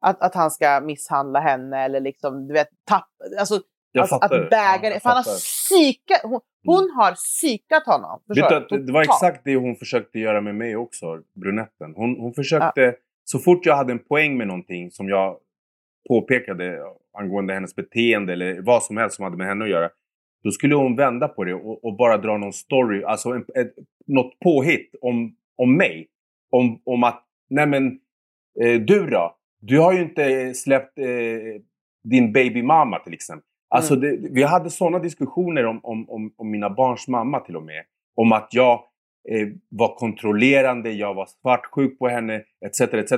Speaker 1: att, att han ska misshandla henne eller liksom, du vet, tappa... Alltså,
Speaker 2: Jag
Speaker 1: att,
Speaker 2: fattar.
Speaker 1: att bäga
Speaker 2: Ja,
Speaker 1: det.
Speaker 2: jag
Speaker 1: För han har psykat, hon, hon har psykat honom.
Speaker 2: Du, det var exakt det hon försökte göra med mig också, brunetten. Hon, hon försökte, så fort jag hade en poäng med någonting som jag påpekade angående hennes beteende eller vad som helst som hade med henne att göra. Då skulle hon vända på det och, och bara dra någon story, alltså en, ett, något påhitt om, om mig. Om, om att, nej men, eh, du då? Du har ju inte släppt eh, din baby mamma till exempel. Alltså det, vi hade sådana diskussioner om, om, om, om mina barns mamma till och med. Om att jag eh, var kontrollerande, jag var svartsjuk på henne, etc. etc.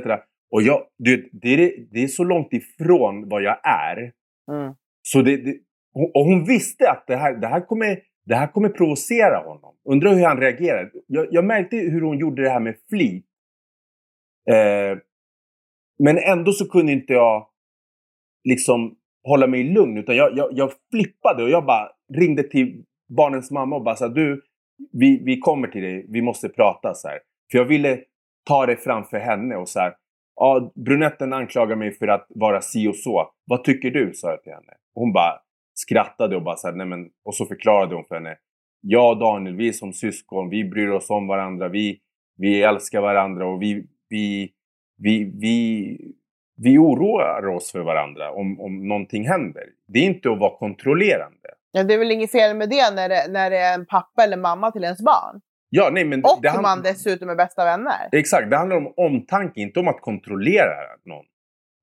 Speaker 2: Och jag, det, är, det är så långt ifrån vad jag är.
Speaker 1: Mm.
Speaker 2: Så det, det, och hon visste att det här, det, här kommer, det här kommer provocera honom. Undrar hur han reagerar. Jag, jag märkte hur hon gjorde det här med flit. Eh, men ändå så kunde inte jag liksom hålla mig lugn. Utan jag, jag, jag flippade och jag bara ringde till barnens mamma och bara sa du, vi, vi kommer till dig, vi måste prata så här. För jag ville ta det framför henne och så här. Ja, brunetten anklagar mig för att vara si och så. Vad tycker du? sa jag till henne. Och hon bara skrattade och bara så här, nej men, och så förklarade hon för henne. Jag och Daniel, vi är som syskon, vi bryr oss om varandra, vi, vi älskar varandra och vi, vi, vi, vi, vi oroar oss för varandra om, om någonting händer. Det är inte att vara kontrollerande.
Speaker 1: Ja, det är väl inget fel med det när det, när det är en pappa eller mamma till ens barn.
Speaker 2: Ja, nej, men
Speaker 1: Och
Speaker 2: det
Speaker 1: man dessutom är bästa vänner.
Speaker 2: Exakt, det handlar om omtanke, inte om att kontrollera någon.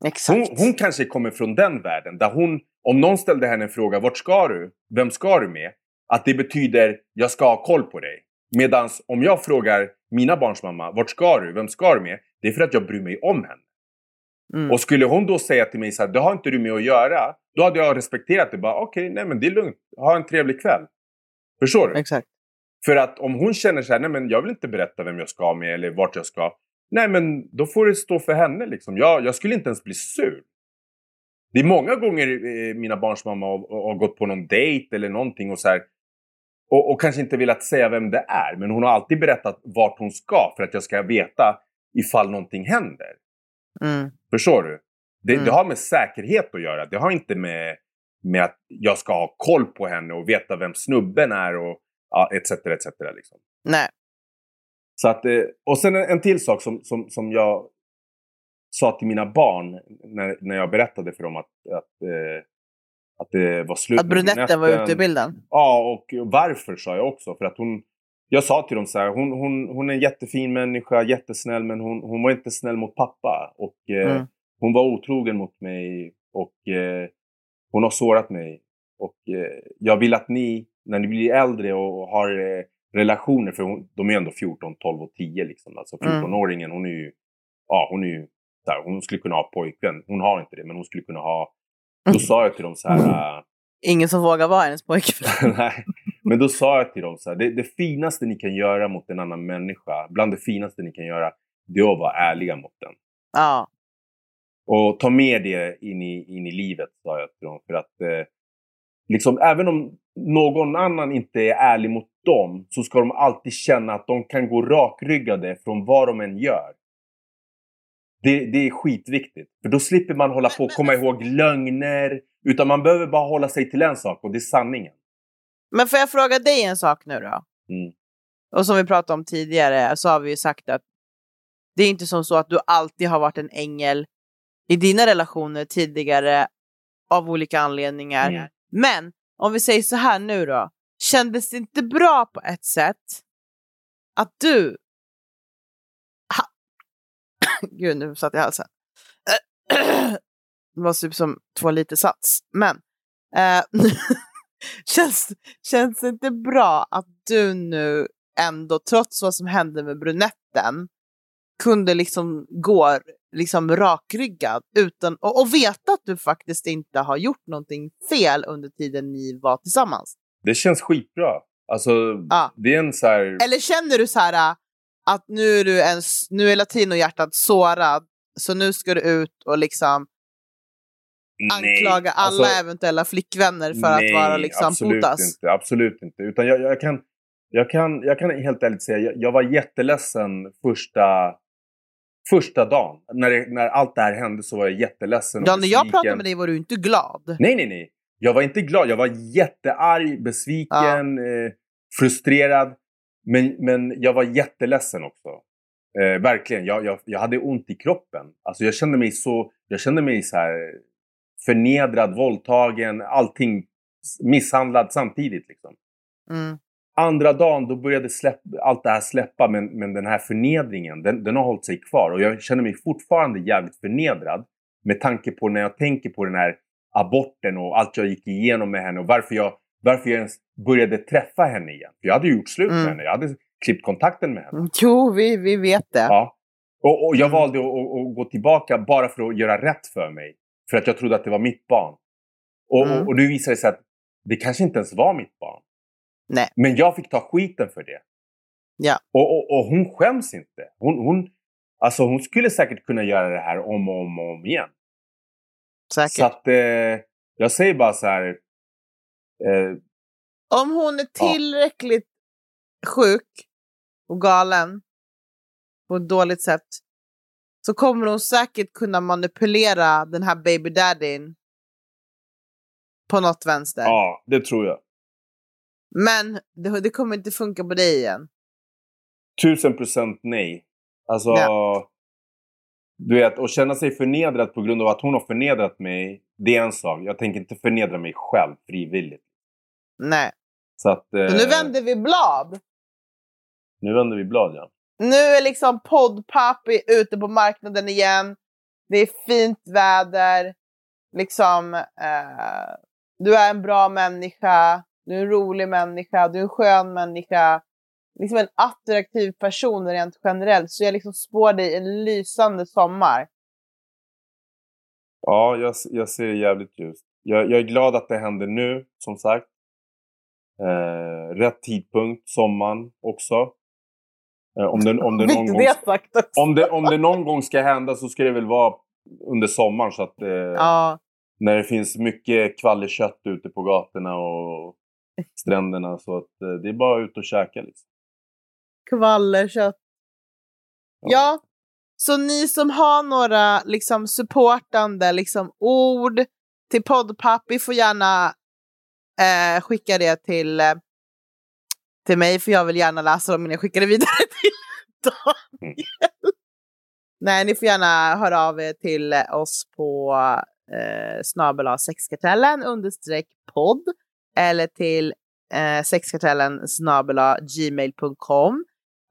Speaker 1: Exakt.
Speaker 2: Hon, hon kanske kommer från den världen där hon, om någon ställde henne en fråga, vart ska du? Vem ska du med? Att det betyder, jag ska ha koll på dig. Medan om jag frågar mina barns mamma, vart ska du? Vem ska du med? Det är för att jag bryr mig om henne.
Speaker 1: Mm.
Speaker 2: Och skulle hon då säga till mig så här, det har inte du med att göra. Då hade jag respekterat det. Bara okej, nej men det är lugnt. Ha en trevlig kväll. Förstår du?
Speaker 1: Exakt.
Speaker 2: För att om hon känner så här, nej men jag vill inte berätta vem jag ska med eller vart jag ska. Nej men då får det stå för henne liksom. Jag, jag skulle inte ens bli sur. Det är många gånger eh, mina barns mamma har, har gått på någon dejt eller någonting och så här. Och, och kanske inte velat säga vem det är. Men hon har alltid berättat vart hon ska för att jag ska veta ifall någonting händer.
Speaker 1: Mm.
Speaker 2: Förstår du? Det,
Speaker 1: Mm.
Speaker 2: det har med säkerhet att göra. Det har inte med, med att jag ska ha koll på henne och veta vem snubben är och ja, etc. etc liksom.
Speaker 1: Nej.
Speaker 2: Så att, eh, och sen en, en till sak som, som, som jag sa till mina barn när, när jag berättade för dem att, att, eh, att det var slut
Speaker 1: Att brunetten var ute i bilden.
Speaker 2: Ja, och varför sa jag också. För att hon... Jag sa till dem så här, hon, hon, hon är en jättefin människa, jättesnäll, men hon, hon var inte snäll mot pappa. Och eh,
Speaker 1: Mm.
Speaker 2: hon var otrogen mot mig och eh, hon har sårat mig. Och eh, jag vill att ni, när ni blir äldre och har eh, relationer, för hon, de är ändå 14, 12 och 10 liksom. Alltså
Speaker 1: Mm.
Speaker 2: 14-åringen, hon är ju, ja hon är ju, så här, hon skulle kunna ha pojkvän. Hon har inte det, men hon skulle kunna ha, då sa jag till dem så här, [LAUGHS]
Speaker 1: Ingen som vågar vara hennes pojkvän. [LAUGHS]
Speaker 2: Nej, men då sa jag till dem så här, det, det finaste ni kan göra mot en annan människa, bland det finaste ni kan göra, det är att vara ärliga mot den.
Speaker 1: Ja.
Speaker 2: Och ta med det in i, in i livet, sa jag till dem. För att eh, liksom, även om någon annan inte är ärlig mot dem, så ska de alltid känna att de kan gå rakryggade från vad de än gör. Det, det är skitviktigt. För då slipper man hålla på och komma ihåg lögner. Utan man behöver bara hålla sig till en sak och det är sanningen.
Speaker 1: Men får jag fråga dig en sak nu då?
Speaker 2: Mm.
Speaker 1: Och som vi pratade om tidigare så har vi ju sagt att det är inte som så att du alltid har varit en ängel i dina relationer tidigare av olika anledningar.
Speaker 2: Mm.
Speaker 1: Men om vi säger så här nu då. Kändes det inte bra på ett sätt att du... Ha... [COUGHS] Gud, nu satt jag i halsen. [COUGHS] det var typ som två liter sats. Men eh, [LAUGHS] [LAUGHS] känns, känns det inte bra att du nu ändå, trots vad som hände med brunetten, kunde liksom gå liksom rakryggad utan, och, och veta att du faktiskt inte har gjort någonting fel under tiden ni var tillsammans?
Speaker 2: Det känns skitbra. Alltså,
Speaker 1: Ja.
Speaker 2: det är en så här...
Speaker 1: Eller känner du så här äh, att nu är, du en, nu är latinohjärtat sårad, så nu ska du ut och liksom anklaga alla
Speaker 2: alltså,
Speaker 1: eventuella flickvänner för att vara liksom
Speaker 2: absolut
Speaker 1: putas?
Speaker 2: inte. Absolut inte. Utan jag, jag, kan, jag, kan, jag kan helt ärligt säga, jag, jag var jätteledsen första, första dagen. När, det, när allt det här hände så var jag jätteledsen
Speaker 1: Ja, när jag pratade med dig var du inte glad.
Speaker 2: Nej, nej, nej. Jag var inte glad. Jag var jättearg, besviken, eh, frustrerad. Men, men jag var jätteledsen också. Eh, verkligen. Jag, jag, jag hade ont i kroppen. Alltså jag kände mig så... Jag kände mig så här förnedrad, våldtagen, allting misshandlad samtidigt. Liksom.
Speaker 1: Mm.
Speaker 2: Andra dagen då började släpp, allt det här släppa men, men den här förnedringen den, den har hållit sig kvar. Och jag känner mig fortfarande jävligt förnedrad med tanke på när jag tänker på den här aborten och allt jag gick igenom med henne och varför jag, varför jag ens började träffa henne igen. För jag hade gjort slut med
Speaker 1: Mm.
Speaker 2: henne. Jag hade klippt kontakten med henne.
Speaker 1: Jo, vi, vi vet det.
Speaker 2: Ja. Och, och jag
Speaker 1: Mm.
Speaker 2: valde att, att, att gå tillbaka bara för att göra rätt för mig. För att jag trodde att det var mitt barn. Och,
Speaker 1: Mm.
Speaker 2: och, och visade det sig att det kanske inte ens var mitt barn.
Speaker 1: Nej.
Speaker 2: Men jag fick ta skiten för det.
Speaker 1: Ja.
Speaker 2: Och, och, och hon skäms inte. Hon, hon, alltså hon skulle säkert kunna göra det här om och om, och om igen.
Speaker 1: Säkert.
Speaker 2: Så att eh, jag säger bara så här. Eh,
Speaker 1: Om hon är tillräckligt sjuk och galen på ett dåligt sätt så kommer hon säkert kunna manipulera den här baby daddyn på något vänster.
Speaker 2: ja, det tror jag.
Speaker 1: Men det, det kommer inte funka på dig igen.
Speaker 2: Tusen procent nej. Alltså, du vet, att känna sig förnedrad på grund av att hon har förnedrat mig, det är en sak. Jag tänker inte förnedra mig själv frivilligt.
Speaker 1: Nej.
Speaker 2: Så att... Eh,
Speaker 1: nu vänder vi blad.
Speaker 2: Nu vänder vi blad, ja.
Speaker 1: Nu är liksom poddpappi ute på marknaden igen. Det är fint väder. Liksom, eh, du är en bra människa. Du är en rolig människa. Du är en skön människa. Liksom en attraktiv person rent generellt. Så jag liksom spår dig en lysande sommar.
Speaker 2: Ja, jag, jag ser det jävligt ljust. Jag, jag är glad att det händer nu, som sagt. Eh, rätt tidpunkt, sommaren också. Eh, om, det, om, det någon gång, om, det, om det någon gång ska hända så ska det väl vara under sommaren. Så att, eh,
Speaker 1: Ja,
Speaker 2: När det finns mycket kvallerkött ute på gatorna och stränderna. Så att, eh, det är bara ut och käka. Liksom.
Speaker 1: kvallerkött. Ja, så ni som har några liksom supportande liksom, ord till poddpappi får gärna eh, skicka det till, eh, till mig, för jag vill gärna läsa dem innan jag skickar det vidare [LAUGHS] till Daniel. Nej, ni får gärna höra av er till oss på eh, snabel sexkartellen understreck podd eller till eh, sexkartellen snabel gmail.com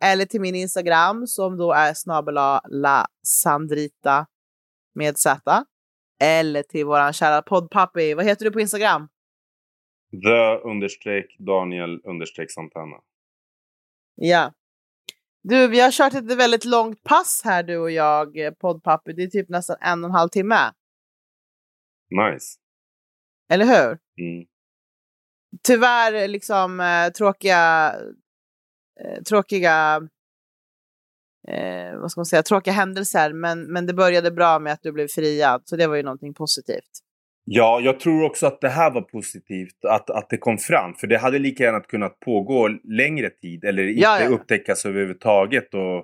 Speaker 1: eller till min Instagram som då är snabel la sandrita med z eller till våran kära poddpappi. Vad heter du på Instagram?
Speaker 2: Rö understreck Daniel understreck Santana.
Speaker 1: Ja. Du, vi har kört ett väldigt långt pass här du och jag, eh, poddpappi. Det är typ nästan en och en halv timme.
Speaker 2: Nice.
Speaker 1: Eller hur?
Speaker 2: Mm.
Speaker 1: Tyvärr liksom eh, tråkiga, eh, tråkiga, eh, vad ska man säga, tråkiga händelser. Men, men det började bra med att du blev friad, så det var ju någonting positivt.
Speaker 2: Ja, jag tror också att det här var positivt att, att det kom fram. För det hade lika gärna kunnat pågå längre tid eller inte
Speaker 1: Ja, ja,
Speaker 2: upptäckas överhuvudtaget. Och,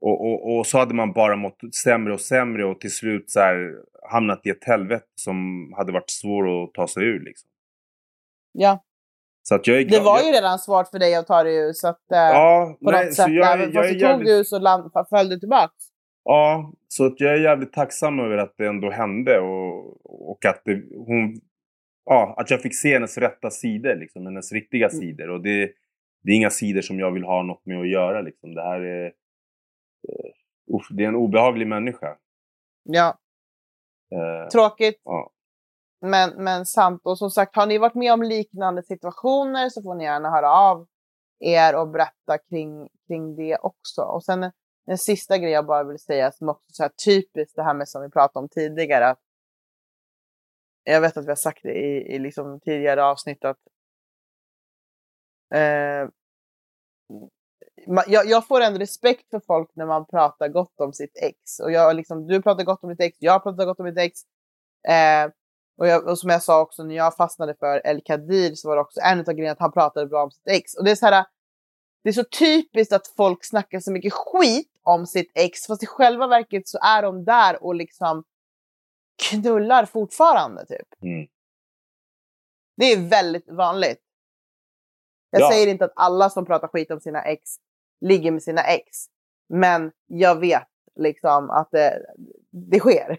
Speaker 2: och, och, och så hade man bara mått sämre och sämre och till slut så här, hamnat i ett helvete som hade varit svår att ta sig ur. Liksom.
Speaker 1: Ja,
Speaker 2: Så att jag är
Speaker 1: det var
Speaker 2: jag,
Speaker 1: ju redan svårt för dig att ta dig ur, så att eh,
Speaker 2: ja,
Speaker 1: på
Speaker 2: nej,
Speaker 1: något
Speaker 2: så
Speaker 1: sätt,
Speaker 2: jag,
Speaker 1: även
Speaker 2: jag,
Speaker 1: fast
Speaker 2: är
Speaker 1: du tog dig ur så land, föll du tillbaka.
Speaker 2: Ja, så att jag är jävligt tacksam över att det ändå hände och, och att, det, hon, ja, att jag fick se hennes rätta sidor, liksom, hennes riktiga
Speaker 1: Mm.
Speaker 2: sidor. Och det, det är inga sidor som jag vill ha något med att göra. Liksom. Det här är, usch, det är en obehaglig människa.
Speaker 1: Ja,
Speaker 2: Eh,
Speaker 1: tråkigt.
Speaker 2: ja.
Speaker 1: Men, men sant. Och som sagt, har ni varit med om liknande situationer så får ni gärna höra av er och berätta kring, kring det också. Och sen en, sista grej jag bara vill säga som också är så här typiskt det här med som vi pratade om tidigare. Att jag vet att vi har sagt det i, i liksom tidigare avsnitt att eh, jag, jag får en respekt för folk när man pratar gott om sitt ex. Och jag, liksom, du pratar gott om ditt ex, jag pratar gott om mitt ex. Eh, och, jag, och som jag sa också, när jag fastnade för El Kadir så var det också en av grejerna att han pratade bra om sitt ex. Och det är så här, det är så typiskt att folk snackar så mycket skit om sitt ex, fast i själva verket så är de där och liksom knullar fortfarande typ.
Speaker 2: Mm.
Speaker 1: Det är väldigt vanligt. Jag
Speaker 2: Ja.
Speaker 1: säger inte att alla som pratar skit om sina ex ligger med sina ex. Men jag vet liksom att det, det sker.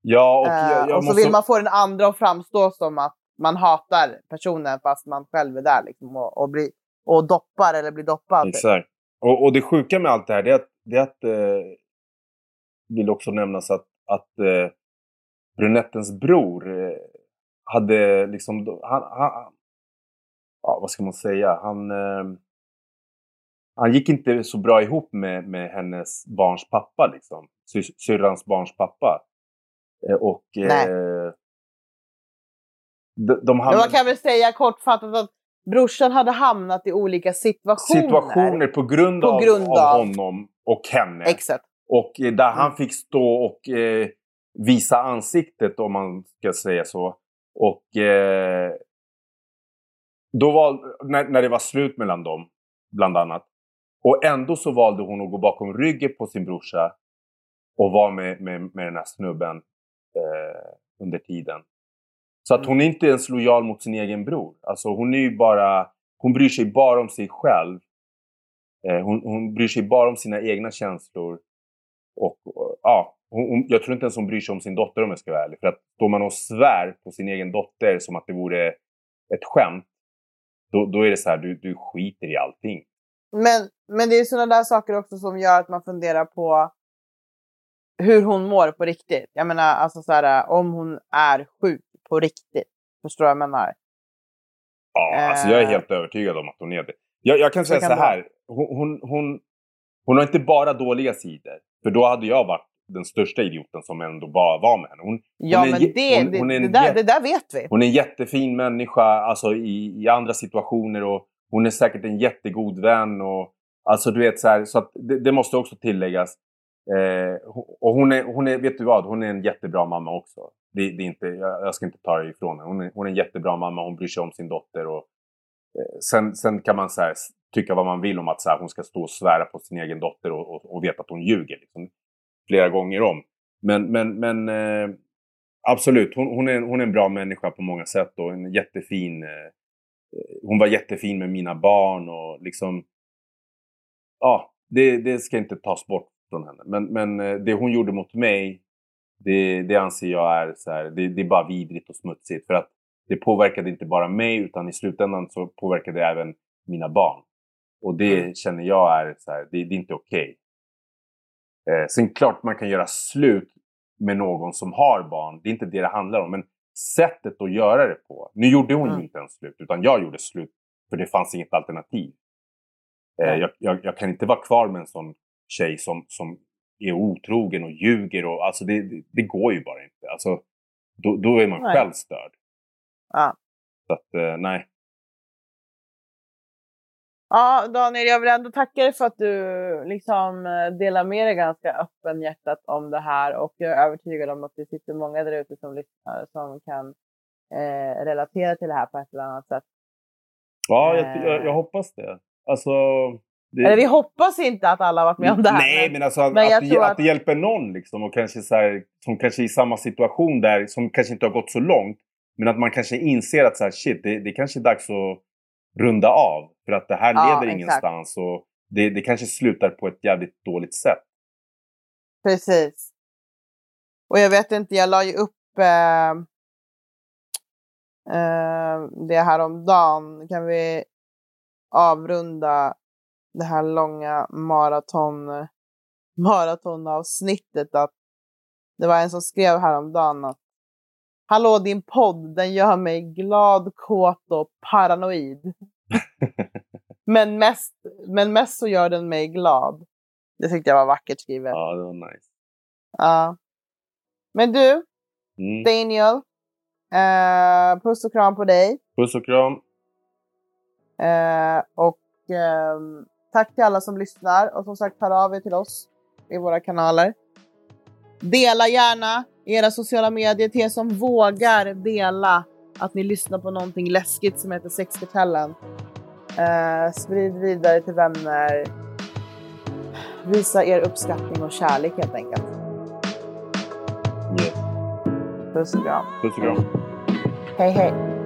Speaker 2: Ja, och
Speaker 1: Eh,
Speaker 2: jag, jag
Speaker 1: och så
Speaker 2: måste...
Speaker 1: vill man få den andra att framstå som att man hatar personen fast man själv är där liksom, och, och, blir, och doppar eller blir doppad. typ.
Speaker 2: Exakt. Och, och det sjuka med allt det här det är att, det är att eh, vill också nämnas att, att eh, brunettens bror eh, hade liksom, han, han, ja vad ska man säga, han, eh, han gick inte så bra ihop med, med hennes barns pappa liksom. Sy- Syrrans barns pappa. Eh, och
Speaker 1: Nej.
Speaker 2: eh, de, de hamnade,
Speaker 1: man kan väl säga kortfattat att brorsan hade hamnat i olika situationer.
Speaker 2: situationer på grund,
Speaker 1: På
Speaker 2: av,
Speaker 1: grund
Speaker 2: av
Speaker 1: av-
Speaker 2: honom och henne.
Speaker 1: Exakt.
Speaker 2: Och eh, där han
Speaker 1: Mm.
Speaker 2: fick stå och eh, visa ansiktet om man ska säga så. Och eh, då var, när, när det var slut mellan dem, bland annat. Och ändå så valde hon att gå bakom ryggen på sin brorsa och vara med, med, med den här snubben eh, under tiden. Så att hon är inte ens lojal mot sin egen bror. Alltså hon är ju bara, hon bryr sig bara om sig själv. Eh, hon, hon bryr sig bara om sina egna känslor. Och, och ja, hon, jag tror inte ens hon bryr sig om sin dotter om jag ska vara ärlig. För att står man och svär på sin egen dotter som att det vore ett skämt. Då, då är det så här, du, du skiter i allting.
Speaker 1: Men, men det är sådana där saker också som gör att man funderar på hur hon mår på riktigt. Jag menar, alltså så här, om hon är sjuk på riktigt. Förstår du vad jag menar?
Speaker 2: Ja, alltså jag är helt övertygad om att hon är det. Jag, jag kan säga så, så här. Hon, hon, hon, hon har inte bara dåliga sidor. För då hade jag varit den största idioten som ändå bara var med henne. Hon,
Speaker 1: ja,
Speaker 2: hon
Speaker 1: men
Speaker 2: en,
Speaker 1: det,
Speaker 2: hon,
Speaker 1: det,
Speaker 2: hon är
Speaker 1: det,
Speaker 2: en
Speaker 1: där, det där vet vi.
Speaker 2: Hon är en jättefin människa alltså, i, i andra situationer och hon är säkert en jättegod vän. Och, alltså du vet så här, så det, det måste också tilläggas. Eh, och hon är, hon är, vet du vad, hon är en jättebra mamma också. Det, det är inte, jag, jag ska inte ta det ifrån henne. Hon är, hon är en jättebra mamma, hon bryr sig om sin dotter. Och, eh, sen, sen kan man så här, tycka vad man vill om att så här, hon ska stå och svära på sin egen dotter och, och, och veta att hon ljuger. Liksom, flera gånger om. Men, men, men eh, absolut, hon, hon, är, hon är en bra människa på många sätt och en jättefin... Eh, eh, hon var jättefin med mina barn och liksom... Ja, det, det ska inte tas bort från henne. Men, men eh, det hon gjorde mot mig, det, det anser jag är så här, det, det är bara vidrigt och smutsigt. För att det påverkade inte bara mig utan i slutändan så påverkade det även mina barn. Och det känner jag är så här, det, det är inte okej. Eh, sen klart man kan göra slut med någon som har barn. Det är inte det det handlar om. Men sättet att göra det på. Nu gjorde hon
Speaker 1: Mm.
Speaker 2: ju inte ens slut. Utan jag gjorde slut. För det fanns inget alternativ. Eh, jag, jag, jag kan inte vara kvar med en sån tjej som, som är otrogen och ljuger. Och, alltså det, det, det går ju bara inte. Alltså, då, då är man
Speaker 1: Nej.
Speaker 2: själv störd.
Speaker 1: Ja.
Speaker 2: Så att, eh, nej.
Speaker 1: Ja, Daniel, jag vill ändå tacka dig för att du liksom eh, delar med dig ganska öppenhjärtat om det här och jag är övertygad om att det sitter många där ute som lyssnar som kan eh, relatera till det här på ett eller annat sätt.
Speaker 2: Ja, jag,
Speaker 1: Eh.
Speaker 2: jag, jag hoppas det. Alltså... Det,
Speaker 1: Eller vi hoppas inte att alla har varit med om det här.
Speaker 2: Nej,
Speaker 1: men-
Speaker 2: men alltså att,
Speaker 1: men
Speaker 2: att, det, att...
Speaker 1: att-
Speaker 2: det hjälper någon liksom. Och kanske så här, som kanske är i samma situation där, som kanske inte har gått så långt. Men att man kanske inser att så här, shit, det, det kanske är dags att runda av. För att det här
Speaker 1: Ja,
Speaker 2: leder
Speaker 1: exakt.
Speaker 2: ingenstans. Och det, det kanske slutar på ett jävligt dåligt sätt.
Speaker 1: Precis. Och jag vet inte, jag la ju upp eh, eh, det här om dagen. Kan vi avrunda det här långa maraton maratonavsnittet att det var en som skrev häromdagen att Hallå din podd, den gör mig glad, kåt och paranoid. [LAUGHS] men, mest, men mest så gör den mig glad. Det tyckte jag var vackert skrivet.
Speaker 2: Ja, det var nice.
Speaker 1: Ja. Men du,
Speaker 2: Mm.
Speaker 1: Daniel. Eh, puss och kram på dig.
Speaker 2: Puss och kram.
Speaker 1: Eh, och ehm, tack till alla som lyssnar. Och som sagt, hör av er till oss i våra kanaler. Dela gärna i era sociala medier till er som vågar dela att ni lyssnar på någonting läskigt som heter Sexkartellen. Eh, sprid vidare till vänner. Visa er uppskattning och kärlek helt enkelt. Puss och kram.
Speaker 2: Puss och kram.
Speaker 1: Hej hej!